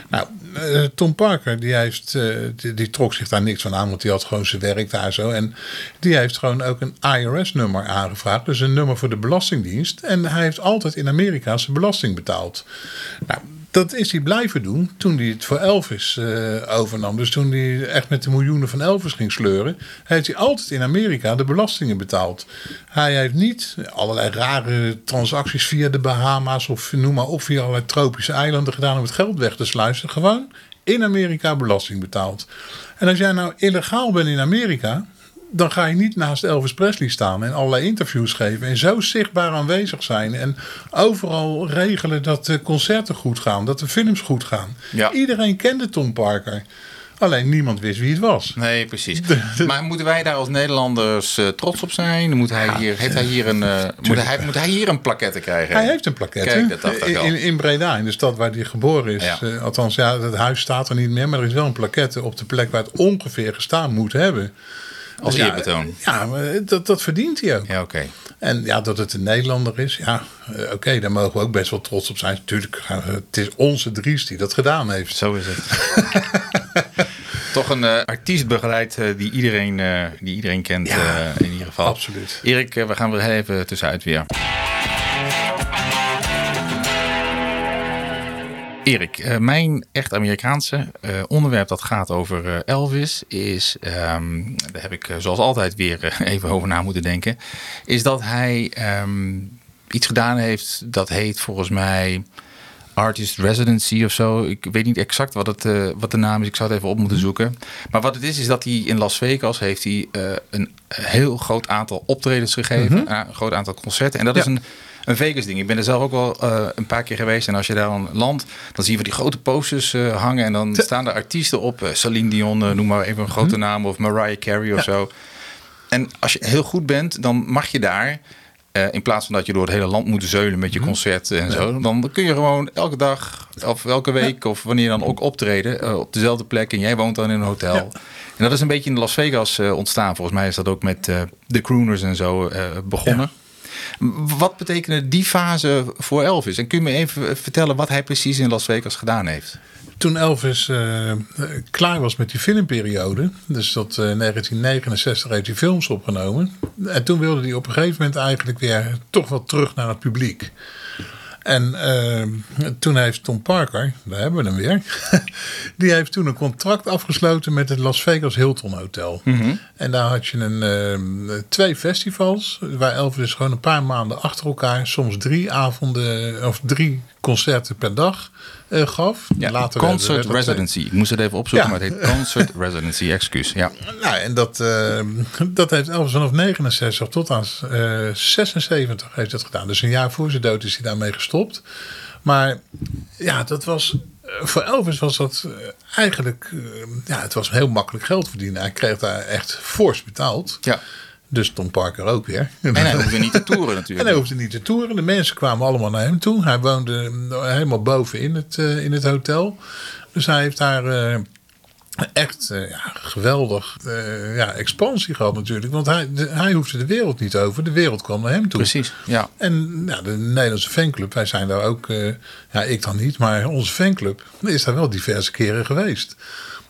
Nou, eh, Tom Parker, die, heeft, eh, die, die trok zich daar niks van aan, want die had gewoon zijn werk daar zo. En die heeft gewoon ook een IRS-nummer aangevraagd, dus een nummer voor de Belastingdienst. En hij heeft altijd in Amerika zijn belasting betaald. Nou, dat is hij blijven doen toen hij het voor Elvis eh, overnam. Dus toen hij echt met de miljoenen van Elvis ging sleuren, heeft hij altijd in Amerika de belastingen betaald. Hij heeft niet allerlei rare transacties via de Bahama's of noem maar op, via allerlei tropische eilanden gedaan om het geld weg te sluizen. Gewoon in Amerika belasting betaald. En als jij nou illegaal bent in Amerika, dan ga je niet naast Elvis Presley staan en allerlei interviews geven. En zo zichtbaar aanwezig zijn. En overal regelen dat de concerten goed gaan, dat de films goed gaan. Ja. Iedereen kende Tom Parker. Alleen niemand wist wie het was. Nee, precies. Maar moeten wij daar als Nederlanders eh, trots op zijn? Moet hij hier, heeft hij hier een, eh, moet, hij, moet hij hier een plaquette krijgen? Hij heeft een plaquette Kijk, dat dacht ik in, al. in, in Breda, in de stad waar hij geboren is. Ja. Eh, althans, ja, het huis staat er niet meer, maar er is wel een plaquette op de plek waar het ongeveer gestaan moet hebben. Als Dus ja, eerbetoon. Ja, maar dat, dat verdient hij ook. Ja, oké. En ja, dat het een Nederlander is, ja, eh, oké, daar mogen we ook best wel trots op zijn. Natuurlijk, eh, het is onze Dries die dat gedaan heeft. Zo is het. Toch een eh, artiest begeleid die, iedereen, die iedereen kent Ja, in ieder geval. absoluut. Erik, we gaan weer even tussenuit weer. Erik, eh, mijn echt Amerikaanse eh, onderwerp dat gaat over eh, Elvis is, ehm, daar heb ik zoals altijd weer even over na moeten denken, is dat hij ehm, iets gedaan heeft dat heet volgens mij Artist Residency of zo. Ik weet niet exact wat, het, uh, wat de naam is. Ik zou het even op moeten zoeken. Maar wat het is, is dat hij in Las Vegas heeft hij uh, een heel groot aantal optredens gegeven. Mm -hmm. Een groot aantal concerten. En dat ja. is een een Vegas ding. Ik ben er zelf ook wel uh, een paar keer geweest. En als je daar dan landt, dan zie je die grote posters uh, hangen. En dan staan er artiesten op. Uh, Celine Dion, noem maar even een grote Mhm. naam. Of Mariah Carey of ja. zo. En als je heel goed bent, dan mag je daar... in plaats van dat je door het hele land moet zeulen met je concert en zo. Dan kun je gewoon elke dag of elke week of wanneer dan ook optreden op dezelfde plek. En jij woont dan in een hotel. Ja. En dat is een beetje in Las Vegas ontstaan. Volgens mij is dat ook met de crooners en zo begonnen. Ja. Wat betekende die fase voor Elvis? En kun je me even vertellen wat hij precies in Las Vegas gedaan heeft? Toen Elvis uh, klaar was met die filmperiode, dus tot uh, 1969 heeft hij films opgenomen. En toen wilde hij op een gegeven moment eigenlijk weer toch wel terug naar het publiek. En uh, toen heeft Tom Parker, daar hebben we hem weer, die heeft toen een contract afgesloten met het Las Vegas Hilton Hotel. Mm -hmm. En daar had je een, uh, twee festivals, waar Elvis dus gewoon een paar maanden achter elkaar, soms drie avonden of drie concerten per dag uh, gaf. Ja, Later concert werd, werd residency. Ik moest het even opzoeken, ja. maar het heet concert residency, excuus. Ja. Nou, en dat, uh, dat heeft Elvis vanaf 69 tot aan uh, 76 heeft het gedaan. Dus een jaar voor zijn dood is hij daarmee gestopt. Maar ja, dat was voor Elvis was dat eigenlijk, ja, het was heel makkelijk geld verdienen. Hij kreeg daar echt fors betaald. Ja. Dus Tom Parker ook weer. En hij hoefde niet te toeren natuurlijk. En hij hoefde niet te toeren. De mensen kwamen allemaal naar hem toe. Hij woonde helemaal boven in het, uh, in het hotel. Dus hij heeft daar uh, echt uh, ja, geweldig ja, expansie gehad natuurlijk. Want hij, de, hij hoefde de wereld niet over. De wereld kwam naar hem toe. Precies, ja. En ja, de Nederlandse fanclub, wij zijn daar ook... ja, ik dan niet, maar onze fanclub is daar wel diverse keren geweest.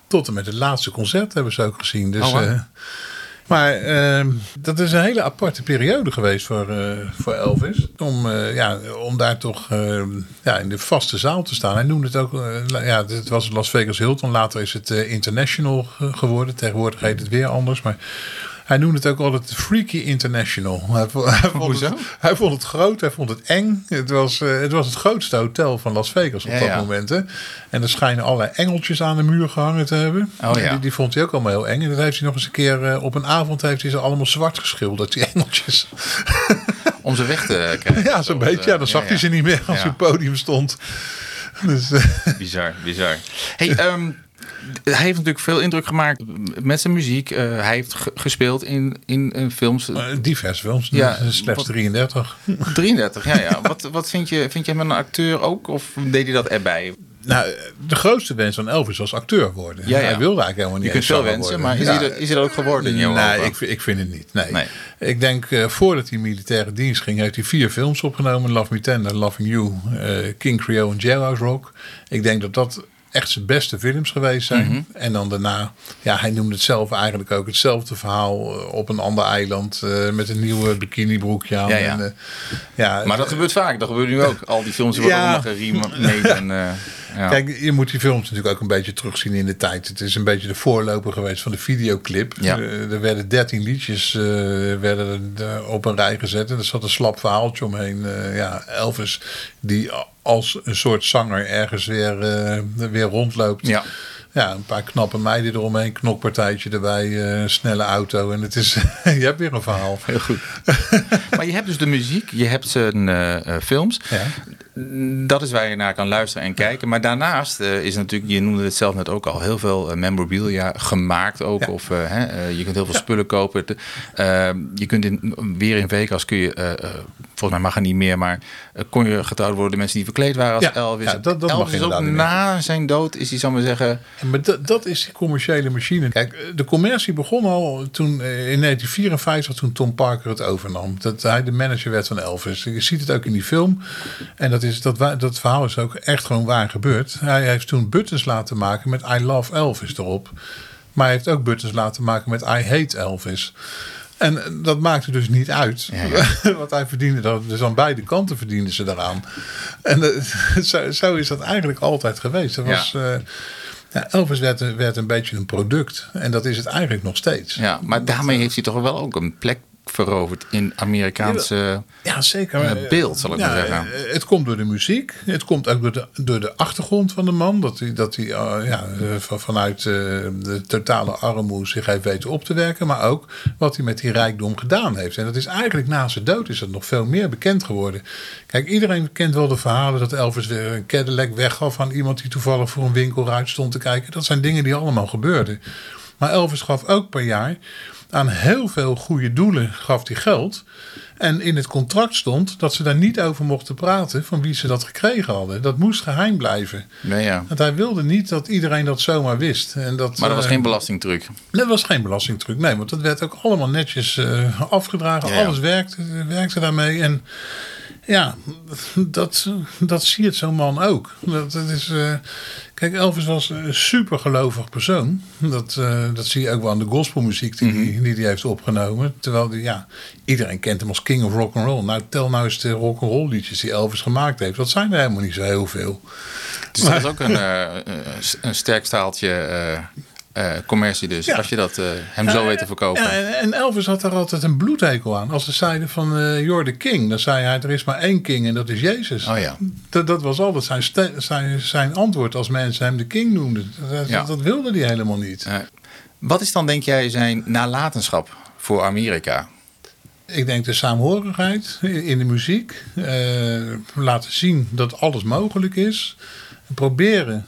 Tot en met het laatste concert hebben ze ook gezien. Dus... Oh, maar uh, dat is een hele aparte periode geweest voor, uh, voor Elvis. Om, uh, ja, om daar toch uh, ja, in de vaste zaal te staan. Hij noemde het ook, ja, het was Las Vegas Hilton. Later is het International geworden. Tegenwoordig heet het weer anders. Maar hij noemde het ook altijd Freaky International. Hij vond, hij, vond het, hij vond het groot, hij vond het eng. Het was, uh, het was het grootste hotel van Las Vegas op ja, dat ja. moment. Hè. En er schijnen allerlei engeltjes aan de muur gehangen te hebben. Oh, ja. die, die, vond hij ook allemaal heel eng. En dat heeft hij nog eens een keer uh, op een avond heeft hij ze allemaal zwart geschilderd, die engeltjes. Om ze weg te krijgen. Ja, zo'n beetje. Ja, dan zag hij ze niet meer als hij op het podium stond. Dus, uh, bizar, bizar. Hey, um, hij heeft natuurlijk veel indruk gemaakt met zijn muziek. Uh, hij heeft gespeeld in, in, in films. Uh, diverse films, ja, slechts wat, 33. 33, ja. ja. wat wat vind, je, vind je hem een acteur ook? Of deed hij dat erbij? Nou, de grootste wens van Elvis was acteur worden. Ja, ja. Hij wilde eigenlijk helemaal niet Je kunt veel wensen, worden. maar is, ja. hij dat, is hij dat ook geworden in Nee, ik, ik, vind het niet. Nee. nee. Ik denk, uh, voordat hij militaire dienst ging, heeft hij vier films opgenomen. Love Me Tender, Loving You, uh, King Creole en Jailhouse Rock. Ik denk dat dat echt zijn beste films geweest zijn. Mm -hmm. En dan daarna, ja, hij noemde het zelf eigenlijk ook hetzelfde verhaal op een ander eiland uh, met een nieuwe bikinibroekje aan. Ja, ja. En, uh, ja, maar dat gebeurt vaak, dat gebeurt nu ook. Al die films worden ja. allemaal geremade. En, uh, ja. Kijk, je moet die films natuurlijk ook een beetje terugzien in de tijd. Het is een beetje de voorloper geweest van de videoclip. Ja. er werden dertien liedjes werden op een rij gezet. En er zat een slap verhaaltje omheen. ja, Elvis, die als een soort zanger ergens weer, uh, weer rondloopt. Ja. Ja, een paar knappe meiden eromheen, knokpartijtje erbij, uh, snelle auto. En het is, je hebt weer een verhaal. Heel goed. maar je hebt dus de muziek, je hebt zijn uh, films. Ja. Dat is waar je naar kan luisteren en kijken. Maar daarnaast uh, is natuurlijk, je noemde het zelf net ook al, heel veel uh, memorabilia gemaakt ook. Ja. Of uh, hè, je kunt heel veel ja. spullen kopen. je kunt in, weer in Vegas kun je, volgens mij mag er niet meer, maar kon je getrouwd worden door mensen die verkleed waren als ja. Elvis. Ja, dat, dat Elvis mag is ook na zijn dood, is hij, zal maar zeggen. maar dat, dat is die commerciële machine. Kijk, de commercie begon al toen in 1954, toen Tom Parker het overnam. Dat hij de manager werd van Elvis. Je ziet het ook in die film. En dat is, dat, dat verhaal is ook echt gewoon waar gebeurd. Hij heeft toen buttons laten maken met I Love Elvis erop. Maar hij heeft ook buttons laten maken met I Hate Elvis. En dat maakte dus niet uit. Ja, ja. Want hij verdiende dat. Dus aan beide kanten verdienden ze daaraan. En uh, zo, zo, is dat eigenlijk altijd geweest. Er was, ja. Uh, ja, Elvis werd, werd, een beetje een product. En dat is het eigenlijk nog steeds. Ja, maar daarmee heeft hij toch wel ook een plek veroverd in Amerikaanse Ja, zeker. eh, beeld, zal ik Ja, maar zeggen. eh, Het komt door de muziek. Het komt ook door de, door de achtergrond van de man. Dat hij, dat hij eh, ja, van, vanuit de totale armoede zich heeft weten op te werken. Maar ook wat hij met die rijkdom gedaan heeft. En dat is eigenlijk na zijn dood is dat nog veel meer bekend geworden. Kijk, iedereen kent wel de verhalen dat Elvis weer een Cadillac weggaf aan iemand die toevallig voor een winkelruit stond te kijken. Dat zijn dingen die allemaal gebeurden. Maar Elvis gaf ook per jaar aan heel veel goede doelen gaf hij geld. En in het contract stond dat ze daar niet over mochten praten van wie ze dat gekregen hadden. Dat moest geheim blijven. Nee, ja. Want hij wilde niet dat iedereen dat zomaar wist. En dat, Maar dat was eh, geen belastingtruc. dat was geen belastingtruc. Nee, want dat werd ook allemaal netjes eh, afgedragen. Ja. Alles werkte, werkte daarmee. En ja, dat, dat zie je zo'n man ook. Dat, dat is, eh, kijk, Elvis was een super gelovig persoon. Dat, eh, dat zie je ook wel aan de gospelmuziek die hij die, die heeft opgenomen. Terwijl die, ja, iedereen kent hem als king of rock and roll. Nou, tel nou eens de rock and roll liedjes die Elvis gemaakt heeft. Dat zijn er helemaal niet zo heel veel. Dus dat is ook een, eh, een sterk staaltje eh, commercie dus. Ja. Als je dat eh, hem zo weet te verkopen. En, Elvis had daar altijd een bloedhekel aan. Als ze zeiden van eh you're the king, dan zei hij er is maar één king en dat is Jezus. Oh ja. Dat, dat was altijd zijn, zijn, zijn antwoord als mensen hem de king noemden. Dat, Ja. dat wilde hij helemaal niet. Wat is dan, denk jij, zijn nalatenschap voor Amerika? Ik denk de saamhorigheid in de muziek. laten zien dat alles mogelijk is. Proberen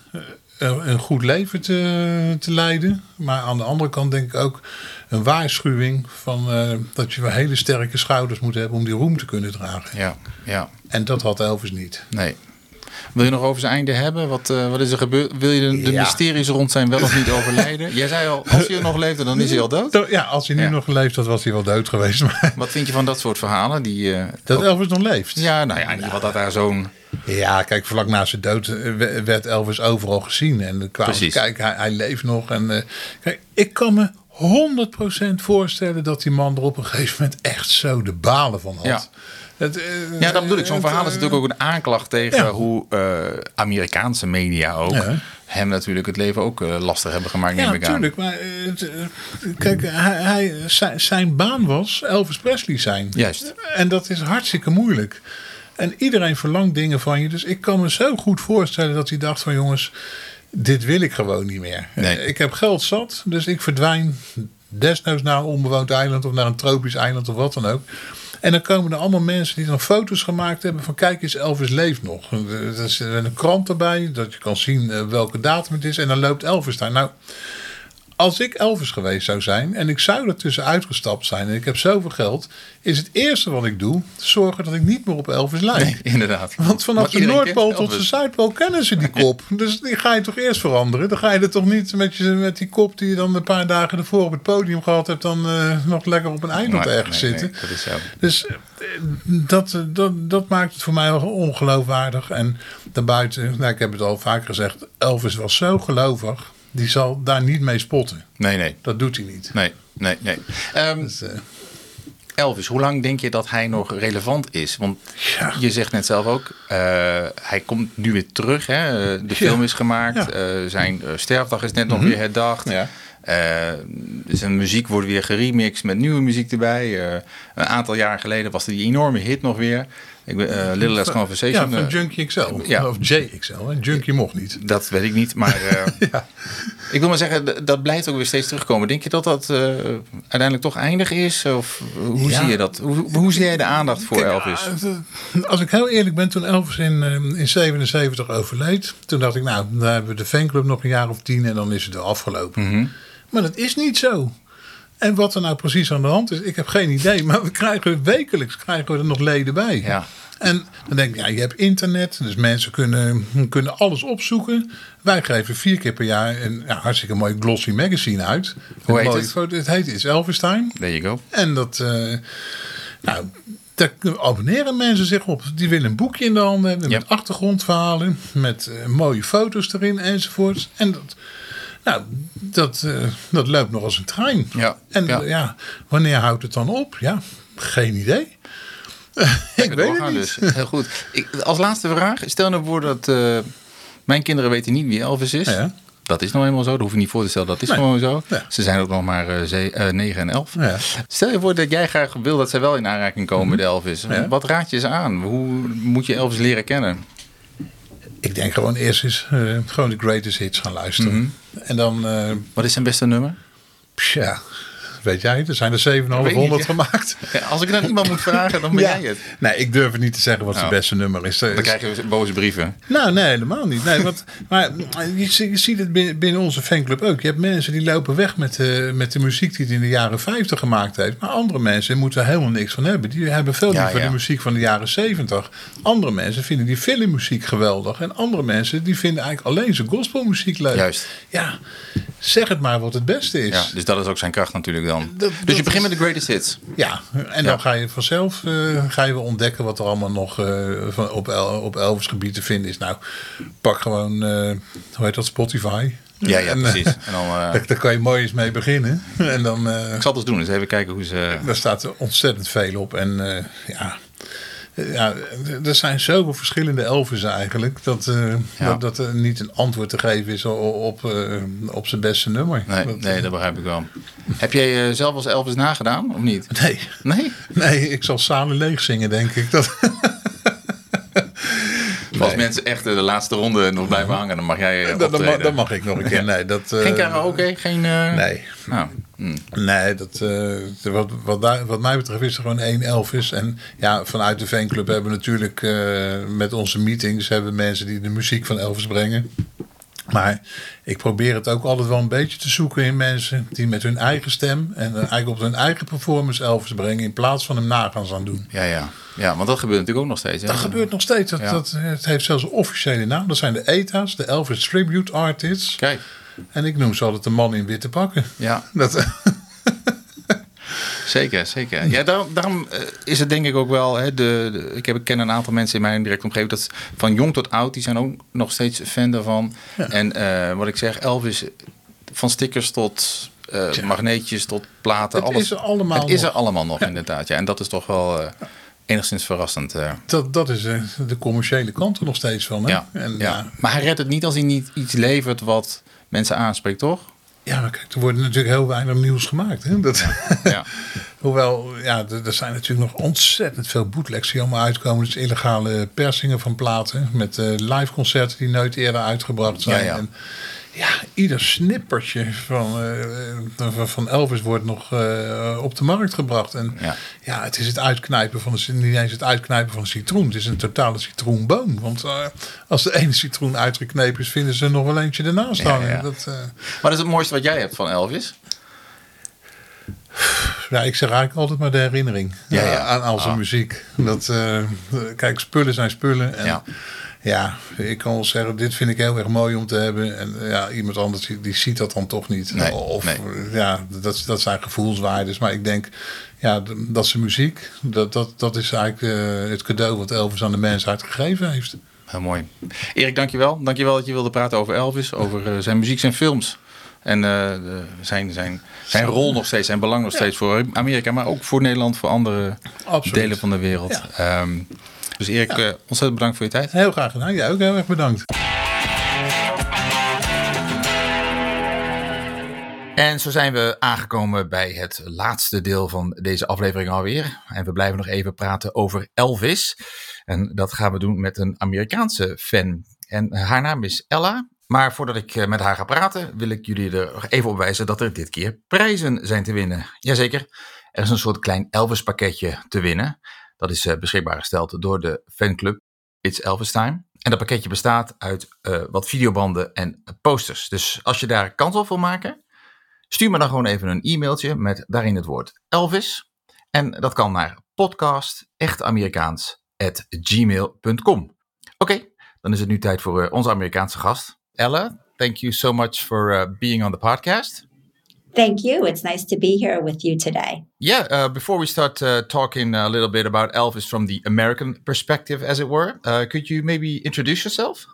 een goed leven te, te leiden. Maar aan de andere kant denk ik ook een waarschuwing van eh, dat je wel hele sterke schouders moet hebben om die roem te kunnen dragen. Ja, ja, En dat had Elvis niet. nee. Wil je nog over zijn einde hebben? Wat, eh, wat is er gebeurd? Wil je de, de Ja. mysteries rond zijn wel of niet overlijden? Jij zei al, als hij nog leefde, dan is hij al dood. Ja, als hij nu Ja. nog geleefd had, was hij wel dood geweest. Maar Wat vind je van dat soort verhalen? Die, eh, dat Elvis nog leeft. ja, nou ja, geval dat daar zo'n... Ja, kijk, vlak na zijn dood eh, we- werd Elvis overal gezien. En dan kwamen ze, Precies. kijk, hij, hij leeft nog. En, kijk, ik kan me 100% voorstellen dat die man er op een gegeven moment echt zo de balen van had. Ja. Eh, Ja, dat bedoel ik. Zo'n verhaal is eh, natuurlijk ook een aanklacht tegen Ja. hoe eh, Amerikaanse media ook Ja. hem natuurlijk het leven ook lastig hebben gemaakt, Ja, natuurlijk. Maar kijk, hij, hij, zijn, zijn baan was Elvis Presley zijn. Juist. En dat is hartstikke moeilijk. En iedereen verlangt dingen van je. Dus ik kan me zo goed voorstellen dat hij dacht van jongens, dit wil ik gewoon niet meer. Nee. Ik heb geld zat, dus ik verdwijn desnoods naar een onbewoond eiland of naar een tropisch eiland of wat dan ook. En dan komen er allemaal mensen die dan foto's gemaakt hebben van kijk eens, Elvis leeft nog. Er is een krant erbij, dat je kan zien eh, welke datum het is. En dan loopt Elvis daar. Nou, als ik Elvis geweest zou zijn en ik zou er tussenuit gestapt zijn en ik heb zoveel geld, is het eerste wat ik doe zorgen dat ik niet meer op Elvis lijk. Nee, inderdaad. Want vanaf de Noordpool tot de. Zuidpool kennen ze die kop. Dus die ga je toch eerst veranderen. Dan ga je er toch niet met, je, met die kop die je dan een paar dagen ervoor op het podium gehad hebt, dan eh, nog lekker op een eiland ergens nee, zitten. nee, dat is zo. Dus eh, dat, dat, dat maakt het voor mij wel ongeloofwaardig. En daarbuiten, nou, ik heb het al vaker gezegd, Elvis was zo gelovig, die zal daar niet mee spotten. Nee, nee, Dat doet hij niet. nee, nee, nee. Ehm, Dus, eh, Elvis, hoe lang denk je dat hij nog relevant is? Want Ja. je zegt net zelf ook, eh, hij komt nu weer terug. Hè? Eh, De film is gemaakt, Ja. Mhm. zijn sterfdag is net nog weer herdacht. Ja. Zijn muziek wordt weer geremixed met nieuwe muziek erbij. Een aantal jaar geleden was er die enorme hit nog weer. Ik ben, eh, Little Less ja, Conversation. van eh, Junkie XL. ja. Of JXL. Hè? Junkie mocht niet. Dat weet ik niet, maar eh, Ja. ik wil maar zeggen, dat blijft ook weer steeds terugkomen. Denk je dat dat uiteindelijk toch eindig is? Of hoe Ja. zie je dat? Hoe, hoe zie jij de aandacht voor Kijk, Elvis? Als ik heel eerlijk ben, toen Elvis in, in 77 overleed, toen dacht ik, nou, dan hebben we de fanclub nog een jaar of tien en dan is het er afgelopen. Mhm. Maar dat is niet zo. En wat er nou precies aan de hand is, ik heb geen idee. Maar we krijgen wekelijks krijgen we er nog leden bij. Ja. En dan denk ik, ja, je hebt internet, dus mensen kunnen, kunnen alles opzoeken. Wij geven vier keer per jaar een ja, hartstikke mooi glossy magazine uit. Hoe heet mooie het? foto- het heet It's Elvis Time. There you go. En dat, eh, nou, daar abonneren mensen zich op. Die willen een boekje in de handen hebben met achtergrondverhalen, met eh, mooie foto's erin enzovoorts. En dat, nou, dat, eh, dat loopt nog als een trein. Ja, En ja. ja. wanneer houdt het dan op? Ja, geen idee. ik weet het niet. Dus. Heel goed. Ik, als laatste vraag. Stel nou voor dat eh, mijn kinderen weten niet wie Elvis is. Ja. Dat is nou eenmaal zo. Dat hoef je niet voor te stellen. Dat is Nee. gewoon zo. Ja. Ze zijn ook nog maar eh, ze- eh, 9 en 11. Ja. Stel je voor dat jij graag wil dat zij wel in aanraking komen met Elvis. Mhm. Ja. Wat raad je ze aan? Hoe moet je Elvis leren kennen? Ik denk gewoon eerst eens gewoon de greatest hits gaan luisteren. Mhm. En dan, eh Wat is zijn beste nummer? ja, weet jij, er zijn er 700 Weet niet, ja. gemaakt. Ja, als ik het aan iemand moet vragen, dan ben jij het. Nee, ik durf het niet te zeggen wat zijn Nou, beste nummer is. Dan krijg je boze brieven. Nou, nee, helemaal niet. Nee, want, maar je, zie- je ziet het binnen, binnen onze fanclub ook. Je hebt mensen die lopen weg met, eh, met de muziek die hij in de jaren 50 gemaakt heeft. Maar andere mensen moeten er helemaal niks van hebben. Die hebben veel liever de muziek van de jaren 70. Andere mensen vinden die filmmuziek geweldig. En andere mensen die vinden eigenlijk alleen zijn gospelmuziek leuk. Juist. Ja, zeg het maar wat het beste is. Ja, dus dat is ook zijn kracht natuurlijk dan. Dat- dus je begint met de greatest hits. Ja, en Ja. dan ga je vanzelf eh, ga je ontdekken wat er allemaal nog eh, van, op, El, op Elvis gebied te vinden is. Nou, pak gewoon, eh, hoe heet dat, Spotify. Ja, ja, En, precies. En dan, daar, daar kan je mooi eens mee beginnen. En dan ik zal het eens doen. Dus even kijken hoe ze... daar staat ontzettend veel op. En ja, ja, er zijn zoveel verschillende Elvis eigenlijk. Dat, eh, Ja. dat, dat er niet een antwoord te geven is op, eh, op zijn beste nummer. Nee, Dat, nee, dat begrijp ik wel. Heb jij eh, zelf als Elvis nagedaan, of niet? nee. Nee? Nee, ik zal Samen leeg zingen, denk ik. Dat, mensen echt de laatste ronde nog blijven hangen, dan mag jij eh, dat, dat, mag, ik nog een keer. Nee, dat, eh, Geen karaoke? Geen... eh, Nee. Nou, hm. Nee, dat, wat, wat, daar- wat mij betreft is er gewoon één Elvis. En ja, vanuit de fanclub hebben we natuurlijk met onze meetings hebben we mensen die de muziek van Elvis brengen. Maar ik probeer het ook altijd wel een beetje te zoeken in mensen die met hun eigen stem en eigenlijk op hun eigen performance Elvis brengen in plaats van hem na gaan aan doen. ja, ja. Ja, want dat gebeurt natuurlijk ook nog steeds. Hè? Dat gebeurt nog steeds. Dat, Ja. dat, het heeft zelfs een officiële naam. Dat zijn de ETA's, de Elvis Tribute Artists. Kijk, En ik noem ze altijd de man in witte pakken. ja, Dat, zeker, zeker. Ja, daarom, daarom eh, is het denk ik ook wel... Hè, de, de- ik, heb, ik ken een aantal mensen in mijn directe omgeving... Dat van jong tot oud, die zijn ook nog steeds fan daarvan. En eh, wat ik zeg, Elvis, van stickers tot Tja. magneetjes tot platen. Het alles, is er allemaal Het is er nog. allemaal nog, inderdaad. Ja. En dat is toch wel enigszins verrassend. dat, dat is de commerciële kant er nog steeds van. Hè? ja, En, ja. ja. Maar hij redt het niet als hij niet iets levert wat mensen aanspreekt, toch? Ja, maar kijk, er wordt natuurlijk heel weinig nieuws gemaakt. Hè? Dat, Ja. Hoewel, ja, er, zijn natuurlijk nog ontzettend veel bootlegs die allemaal uitkomen. Dus illegale persingen van platen. Met eh live concerten die nooit eerder uitgebracht zijn. Ja. En ja, ieder snippertje van, eh, van- van Elvis wordt nog eh, op de markt gebracht. En Ja. ja. het is het uitknijpen van de, niet eens het uitknijpen van een citroen. Het is een totale citroenboom. Want eh, als de ene citroen uitgeknepen is, vinden ze er nog wel eentje ernaast Ja, hangen. ja. Dat, Maar dat is het mooiste wat jij hebt van Elvis. Ja, ik zeg eigenlijk altijd maar de herinnering aan al zijn Ah. muziek. Dat, kijk, spullen zijn spullen. En Ja. ik kan wel zeggen, dit vind ik heel erg mooi om te hebben. En ja, iemand anders die, ziet dat dan toch niet. Nee, of nee. ja, dat, dat zijn gevoelswaardes. Maar ik denk, ja, dat zijn muziek, dat, dat, dat is eigenlijk eh, het cadeau wat Elvis aan de mensheid gegeven heeft. Heel mooi. Erik, dankjewel. Dankjewel dat je wilde praten over Elvis, over eh, zijn muziek, zijn films. En eh, zijn, zijn, zijn rol nog steeds, zijn belang nog steeds voor Amerika, maar ook voor Nederland, voor andere Absoluut. delen van de wereld. Ehm, dus Erik, eh, ontzettend bedankt voor je tijd. Heel graag gedaan. Jij ook heel erg bedankt. En zo zijn we aangekomen bij het laatste deel van deze aflevering alweer. En we blijven nog even praten over Elvis. En dat gaan we doen met een Amerikaanse fan. En haar naam is Ella. Maar voordat ik eh, met haar ga praten, wil ik jullie er nog even op wijzen dat er dit keer prijzen zijn te winnen. Jazeker, er is een soort klein Elvis pakketje te winnen. Dat is eh, beschikbaar gesteld door de fanclub It's Elvis Time. En dat pakketje bestaat uit eh, wat videobanden en posters. Dus als je daar kans op wil maken, Stuur me dan gewoon even een e-mailtje met daarin het woord Elvis. En dat kan naar podcastechtAmerikaans.gmail.com. Oké, dan is het nu tijd voor eh, onze Amerikaanse gast. Ella, thank you so much for being on the podcast. Thank you. It's nice to be here with you today. Yeah, uh, before we start uh, talking a little bit about Elvis from the American perspective, as it were, uh, could you maybe introduce yourself?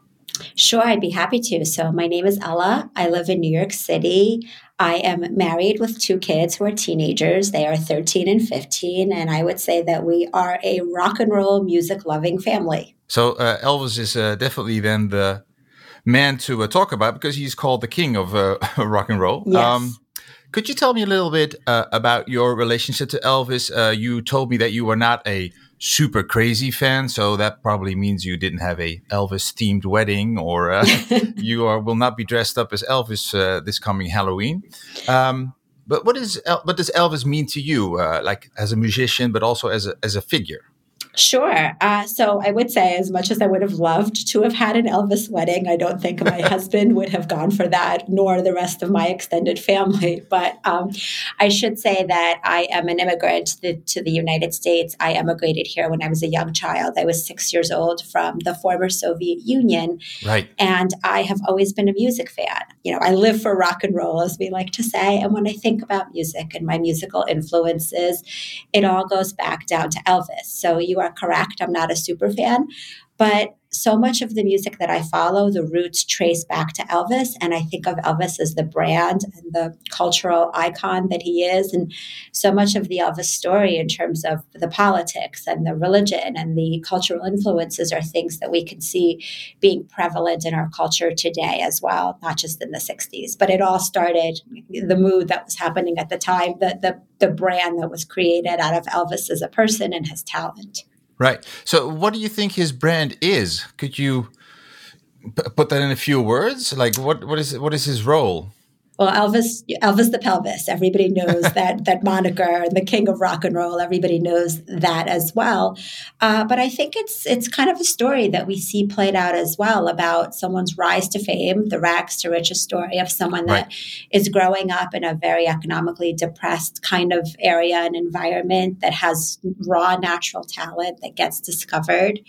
Sure, I'd be happy to. So, my name is Ella. I live in New York City. I am married with two kids who are teenagers. They are 13 and 15. And I would say that we are a rock and roll music loving family. So uh, Elvis is uh, definitely then the man to uh, talk about because he's called the king of uh, rock and roll. Yes. Um, could you tell me a little bit uh, about your relationship to Elvis? Uh, you told me that you were not a super crazy fan, so that probably means you didn't have a Elvis themed wedding, or uh, you are, will not be dressed up as Elvis uh, this coming Halloween. Um, but what is what does Elvis mean to you, uh, like as a musician, but also as a as a figure? Sure. Uh, so I would say, as much as I would have loved to have had an Elvis wedding, I don't think my husband would have gone for that, nor the rest of my extended family. But um, I should say that I am an immigrant to the, to the, United States. I emigrated here when I was a young child. I was six years old from the former Soviet Union. Right. And I have always been a music fan. You know, I live for rock and roll, as we like to say. And when I think about music and my musical influences, it all goes back down to Elvis. So you are correct. I'm not a super fan. But so much of the music that I follow, the roots trace back to Elvis. And I think of Elvis as the brand and the cultural icon that he is. And so much of the Elvis story, in terms of the politics and the religion and the cultural influences, are things that we can see being prevalent in our culture today as well, not just in the 60s. But it all started the mood that was happening at the time, the, the, the brand that was created out of Elvis as a person and his talent. Right. So, what do you think his brand is? Could you put that in a few words? Like, what what is what is his role? Well, Elvis, Elvis the Pelvis. Everybody knows that that moniker, the king of rock and roll. Everybody knows that as well. Uh, but I think it's it's kind of a story that we see played out as well about someone's rise to fame, the rags to riches story of someone that right. is growing up in a very economically depressed kind of area and environment that has raw natural talent that gets discovered,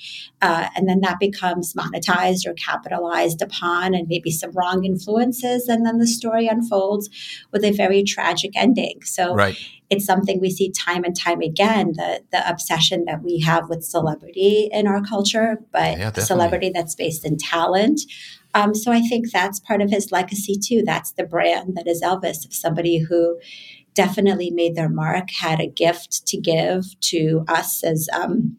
uh, and then that becomes monetized or capitalized upon, and maybe some wrong influences, and then the story unfolds with a very tragic ending. So right. it's something we see time and time again the, the obsession that we have with celebrity in our culture, but yeah, celebrity that's based in talent. Um, so I think that's part of his legacy too. That's the brand that is Elvis of somebody who definitely made their mark, had a gift to give to us as um,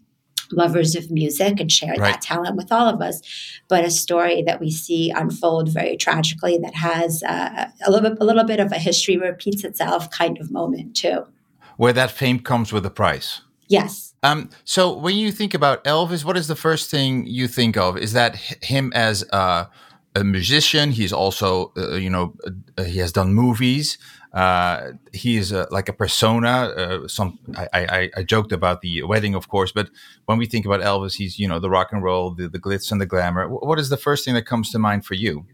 lovers of music and share right. that talent with all of us, but a story that we see unfold very tragically that has uh, a little bit, a little bit of a history repeats itself kind of moment too. Where that fame comes with a price. Yes. Um, so when you think about Elvis, what is the first thing you think of? Is that him as a, a musician? He's also, uh, you know, uh, he has done movies. Uh, he is a, like a persona. Uh, some I, I, I, joked about the wedding, of course, but when we think about Elvis, he's you know the rock and roll, the, the glitz and the glamour. What is the first thing that comes to mind for you?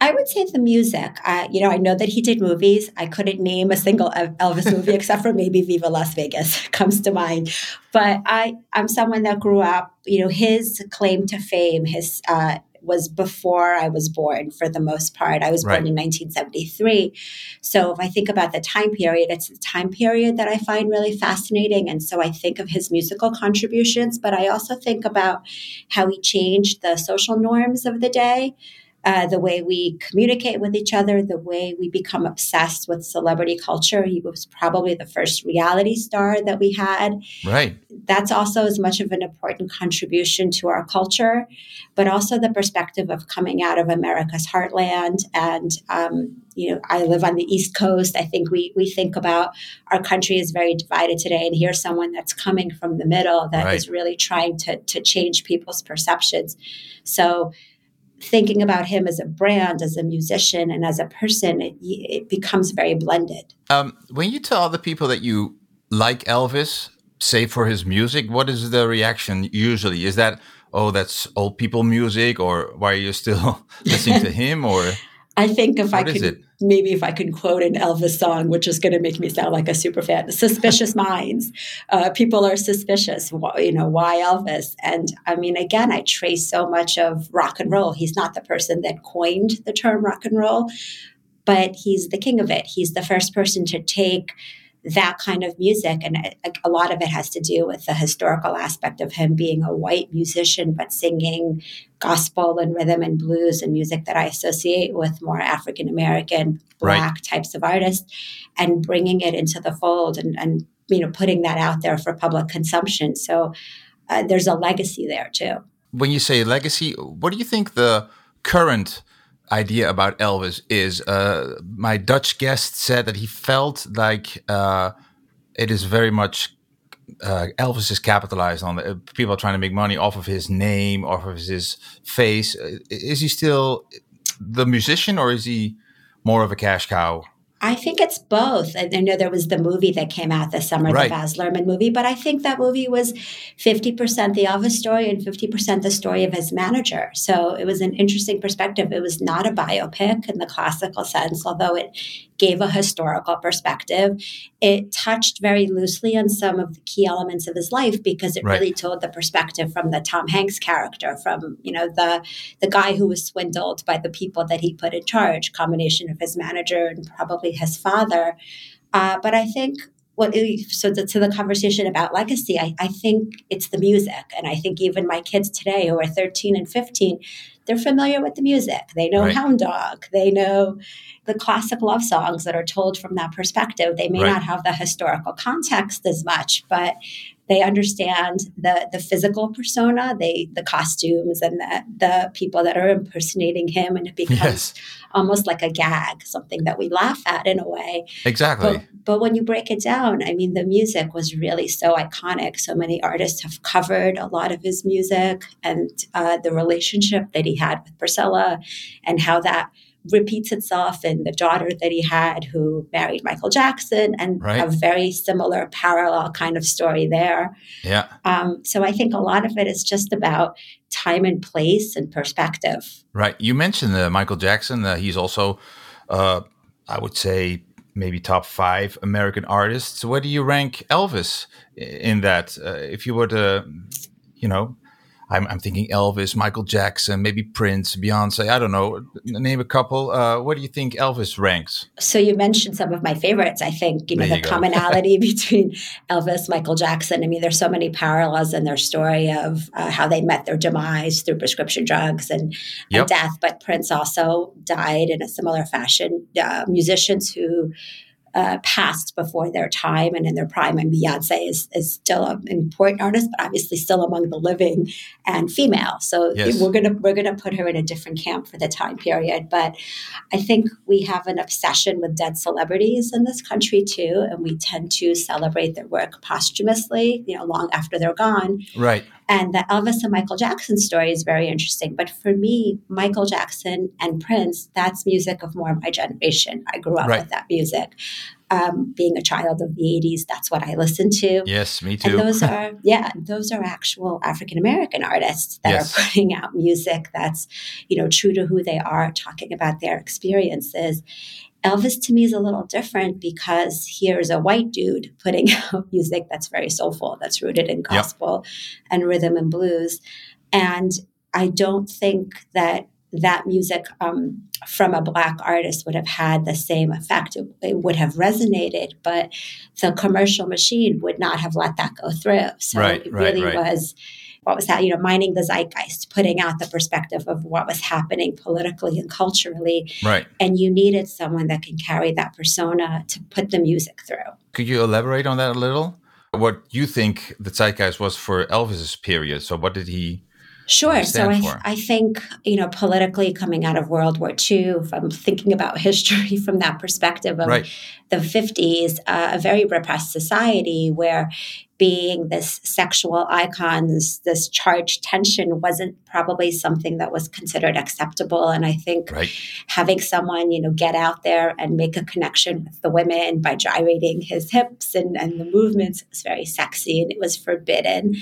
I would say the music. Uh, you know, I know that he did movies. I couldn't name a single Elvis movie except for maybe Viva Las Vegas comes to mind. But I, I'm someone that grew up. You know, his claim to fame, his uh, was before I was born for the most part. I was right. born in 1973. So if I think about the time period, it's the time period that I find really fascinating. And so I think of his musical contributions, but I also think about how he changed the social norms of the day uh, the way we communicate with each other, the way we become obsessed with celebrity culture. He was probably the first reality star that we had. Right. That's also as much of an important contribution to our culture, but also the perspective of coming out of America's heartland. And, um, you know, I live on the East Coast. I think we, we think about our country is very divided today. And here's someone that's coming from the middle that right. is really trying to, to change people's perceptions. So, thinking about him as a brand, as a musician, and as a person, it, it becomes very blended. Um, when you tell other people that you like Elvis, say for his music, what is the reaction usually? Is that, oh, that's old people music, or why are you still listening to him, or? I think if what I could, maybe if I can quote an Elvis song, which is going to make me sound like a super fan, suspicious minds. Uh, people are suspicious. You know, why Elvis? And I mean, again, I trace so much of rock and roll. He's not the person that coined the term rock and roll, but he's the king of it. He's the first person to take that kind of music. And a, a, lot of it has to do with the historical aspect of him being a white musician, but singing gospel and rhythm and blues and music that I associate with more African American, black right. types of artists, and bringing it into the fold and, and, you know, putting that out there for public consumption. So uh, there's a legacy there too. When you say legacy, what do you think the current idea about Elvis is uh, my Dutch guest said that he felt like uh, it is very much uh, Elvis is capitalized on. Uh, people are trying to make money off of his name, off of his face. Uh, is he still the musician, or is he more of a cash cow? I think it's both. I know there was the movie that came out this summer, right. the Baz Luhrmann movie, but I think that movie was 50% the Elvis story and 50% the story of his manager. So it was an interesting perspective. It was not a biopic in the classical sense, although it gave a historical perspective. It touched very loosely on some of the key elements of his life because it right. really told the perspective from the Tom Hanks character, from you know the the guy who was swindled by the people that he put in charge, combination of his manager and probably his father. Uh, but I think well, so the, to the conversation about legacy, I, I think it's the music. And I think even my kids today who are 13 and 15, they're familiar with the music. They know right. Hound Dog. They know the classic love songs that are told from that perspective. They may right. not have the historical context as much, but they understand the the physical persona, they the costumes and the the people that are impersonating him, and it becomes yes. almost like a gag, something that we laugh at in a way. Exactly. But, but when you break it down, I mean, the music was really so iconic. So many artists have covered a lot of his music, and uh, the relationship that he had with Priscilla, and how that repeats itself in the daughter that he had who married Michael Jackson and right. a very similar parallel kind of story there. Yeah. Um, so I think a lot of it is just about time and place and perspective. Right. You mentioned uh, Michael Jackson. Uh, he's also, uh, I would say, maybe top five American artists. Where do you rank Elvis in that? Uh, if you were to, you know, I'm, I'm, thinking Elvis, Michael Jackson, maybe Prince, Beyonce. I don't know. Name a couple. Uh, what do you think Elvis ranks? So you mentioned some of my favorites. I think you know there the you commonality between Elvis, Michael Jackson. I mean, there's so many parallels in their story of uh, how they met their demise through prescription drugs and, yep. and, death. But Prince also died in a similar fashion. Uh, musicians who uh, passed before their time and in their prime. And Beyonce is, is still an important artist, but obviously still among the living and female. So yes. we're gonna we're gonna put her in a different camp for the time period. But I think we have an obsession with dead celebrities in this country too, and we tend to celebrate their work posthumously, you know, long after they're gone. Right. And the Elvis and Michael Jackson story is very interesting. But for me, Michael Jackson and Prince, that's music of more of my generation. I grew up right. with that music. Um, being a child of the 80s, that's what I listened to. Yes, me too. And those are, yeah, those are actual African American artists that yes. are putting out music that's, you know, true to who they are, talking about their experiences. Elvis to me is a little different because here's a white dude putting out music that's very soulful, that's rooted in gospel yep. and rhythm and blues. And I don't think that that music um, from a black artist would have had the same effect. It, it, would have resonated, but the commercial machine would not have let that go through. So right, it really right, right. was what was that, you know, mining the zeitgeist, putting out the perspective of what was happening politically and culturally. Right. And you needed someone that can carry that persona to put the music through. Could you elaborate on that a little? What you think the zeitgeist was for Elvis's period? So what did he Sure. So I, th- I think, you know, politically coming out of World War II, if I'm thinking about history from that perspective of right. The 50s, uh, a very repressed society where being this sexual icon, this, this charged tension wasn't probably something that was considered acceptable. And I think right. having someone, you know, get out there and make a connection with the women by gyrating his hips and, and the movements was very sexy and it was forbidden.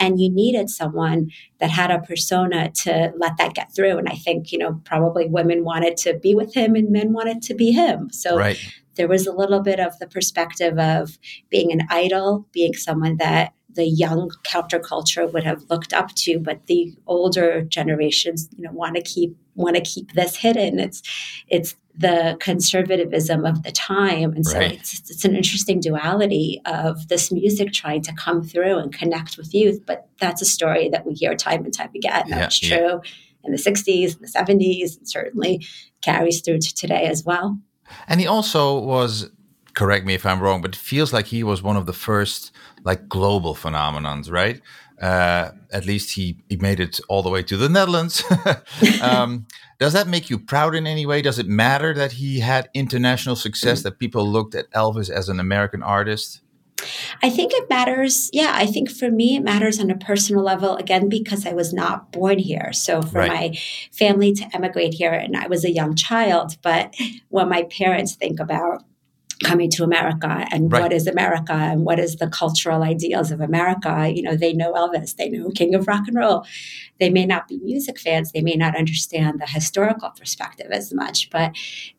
And you needed someone that had a persona to let that get through. And I think, you know, probably women wanted to be with him and men wanted to be him. So right there was a little bit of the perspective of being an idol, being someone that the young counterculture would have looked up to, but the older generations, you know, want to keep want to keep this hidden. It's it's the conservatism of the time, and so right. it's it's an interesting duality of this music trying to come through and connect with youth. But that's a story that we hear time and time again. Yeah, that's true yeah. in the '60s, and the '70s, and certainly carries through to today as well. And he also was, correct me if I'm wrong, but it feels like he was one of the first like global phenomenons, right? Uh, at least he, he made it all the way to the Netherlands. um, does that make you proud in any way? Does it matter that he had international success, that people looked at Elvis as an American artist? I think it matters. Yeah, I think for me, it matters on a personal level, again, because I was not born here. So for right. my family to emigrate here, and I was a young child, but when my parents think about coming to America and right. what is America and what is the cultural ideals of America. You know, they know Elvis, they know King of Rock and Roll. They may not be music fans, they may not understand the historical perspective as much, but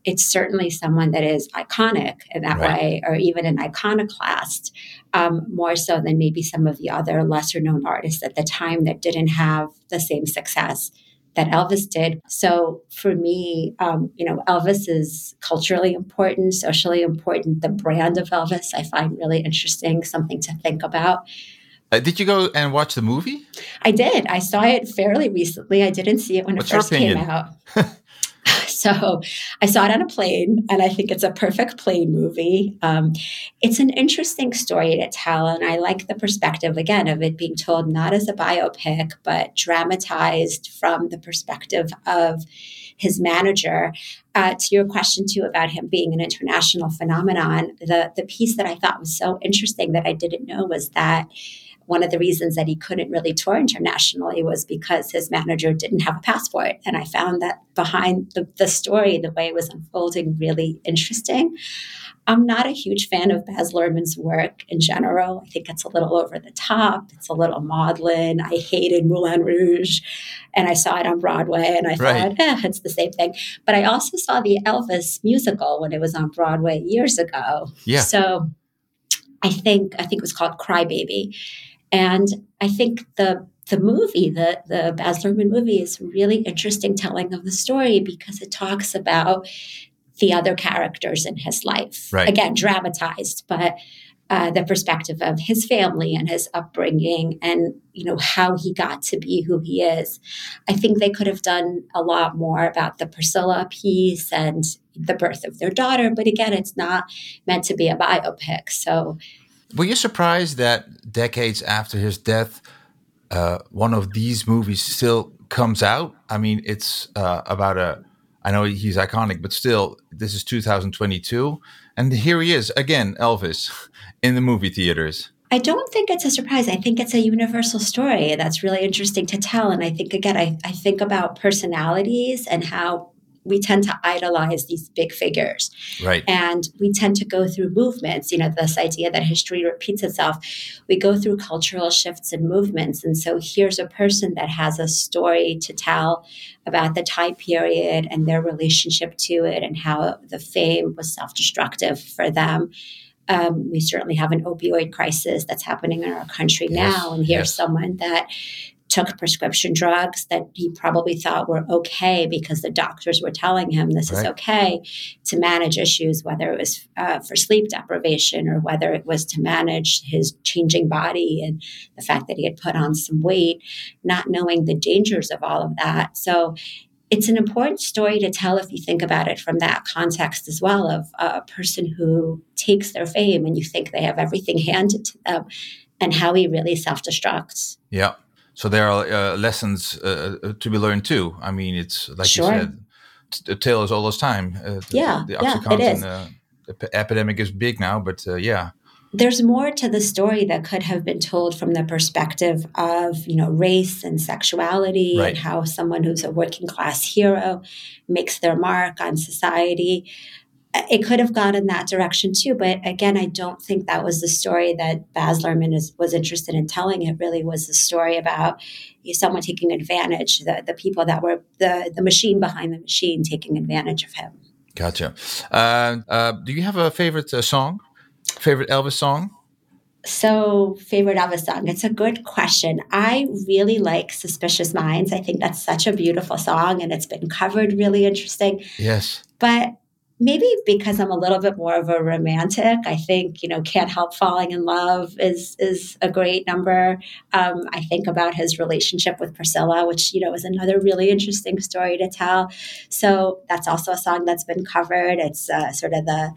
it's certainly someone that is iconic in that right. way, or even an iconoclast, um, more so than maybe some of the other lesser known artists at the time that didn't have the same success that Elvis did. So for me, um, you know, Elvis is culturally important, socially important. The brand of Elvis I find really interesting, something to think about. Uh, did you go and watch the movie? I did. I saw it fairly recently. I didn't see it when What's it first came out. So I saw it on a plane, and I think it's a perfect plane movie. Um, it's an interesting story to tell, and I like the perspective again of it being told not as a biopic, but dramatized from the perspective of his manager. Uh, to your question too about him being an international phenomenon, the the piece that I thought was so interesting that I didn't know was that one of the reasons that he couldn't really tour internationally was because his manager didn't have a passport. And I found that behind the, the story, the way it was unfolding, really interesting. I'm not a huge fan of Baz Luhrmann's work in general. I think it's a little over the top. It's a little maudlin. I hated Moulin Rouge, and I saw it on Broadway, and I right. thought, eh, it's the same thing. But I also saw the Elvis musical when it was on Broadway years ago. Yeah. So I think I think it was called Cry Baby, and I think the the movie, the the Baz Luhrmann movie, is really interesting telling of the story because it talks about the other characters in his life. Right. Again, dramatized, but uh, the perspective of his family and his upbringing and you know how he got to be who he is i think they could have done a lot more about the priscilla piece and the birth of their daughter but again it's not meant to be a biopic so were you surprised that decades after his death, uh, one of these movies still comes out? I mean, it's uh, about a. I know he's iconic, but still, this is 2022, and here he is again, Elvis, in the movie theaters. I don't think it's a surprise. I think it's a universal story that's really interesting to tell. And I think, again, I, I think about personalities and how we tend to idolize these big figures. Right. And we tend to go through movements, you know, this idea that history repeats itself. We go through cultural shifts and movements. And so here's a person that has a story to tell about the time period and their relationship to it and how the fame was self destructive for them. Um, we certainly have an opioid crisis that's happening in our country yes, now. And here's yes. someone that took prescription drugs that he probably thought were okay because the doctors were telling him this right. is okay to manage issues, whether it was uh, for sleep deprivation or whether it was to manage his changing body and the fact that he had put on some weight, not knowing the dangers of all of that. So it's an important story to tell if you think about it from that context as well of a person who takes their fame and you think they have everything handed to them and how he really self destructs. Yeah. So there are uh, lessons uh, uh, to be learned too. I mean, it's like sure. you said, the tale is all this time. Uh, yeah, the, the yeah, it is. Uh, epidemic is big now, but uh, yeah. There's more to the story that could have been told from the perspective of, you know, race and sexuality right. and how someone who's a working class hero makes their mark on society it could have gone in that direction too. But again, I don't think that was the story that Baz Luhrmann is, was interested in telling. It really was the story about someone taking advantage, the, the people that were the, the machine behind the machine taking advantage of him. Gotcha. Uh, uh, do you have a favorite uh, song? Favorite Elvis song? So, favorite Elvis song? It's a good question. I really like Suspicious Minds. I think that's such a beautiful song and it's been covered really interesting. Yes. But maybe because I'm a little bit more of a romantic, I think you know "Can't Help Falling in Love" is is a great number. Um, I think about his relationship with Priscilla, which you know is another really interesting story to tell. So that's also a song that's been covered. It's uh, sort of the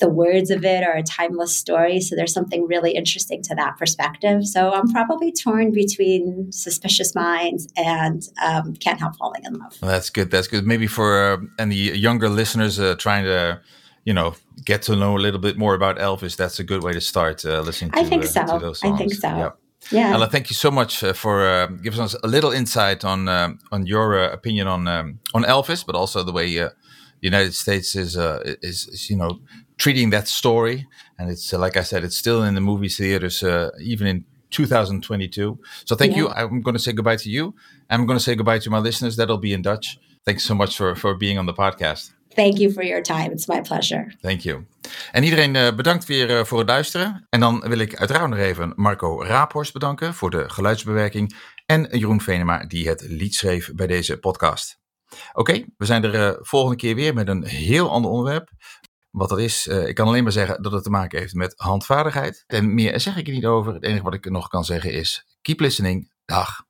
the words of it are a timeless story. So there's something really interesting to that perspective. So I'm probably torn between Suspicious Minds and um, Can't Help Falling in Love. Well, that's good. That's good. Maybe for uh, any younger listeners uh, trying to, you know, get to know a little bit more about Elvis, that's a good way to start uh, listening to, I think uh, so. those songs. I think so. Yep. Yeah. Ella, thank you so much uh, for uh, giving us a little insight on um, on your uh, opinion on um, on Elvis, but also the way uh, the United States is, uh, is, is you know treating that story. And it's uh, like I said, it's still in the movie theaters even in 2022. So thank Yeah. you. I'm going to say goodbye to you. I'm going to say goodbye to my listeners. That'll be in Dutch. Thanks so much for for being on the podcast. Thank you for your time. It's my pleasure. Thank you. En iedereen eh, bedankt weer voor het luisteren. En dan wil ik uiteraard nog even Marco Raaphorst bedanken voor de geluidsbewerking. En Jeroen Venema die het lied schreef bij deze podcast. Oké, we zijn er volgende keer weer met een heel ander onderwerp. Wat dat is, eh, ik kan alleen maar zeggen dat het te maken heeft met handvaardigheid. En meer zeg ik er niet over. Het enige wat ik nog kan zeggen is, keep listening. Dag.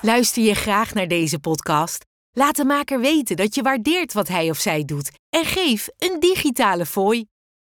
Luister je graag naar deze podcast? Laat de maker weten dat je waardeert wat hij of zij doet en geef een digitale fooi.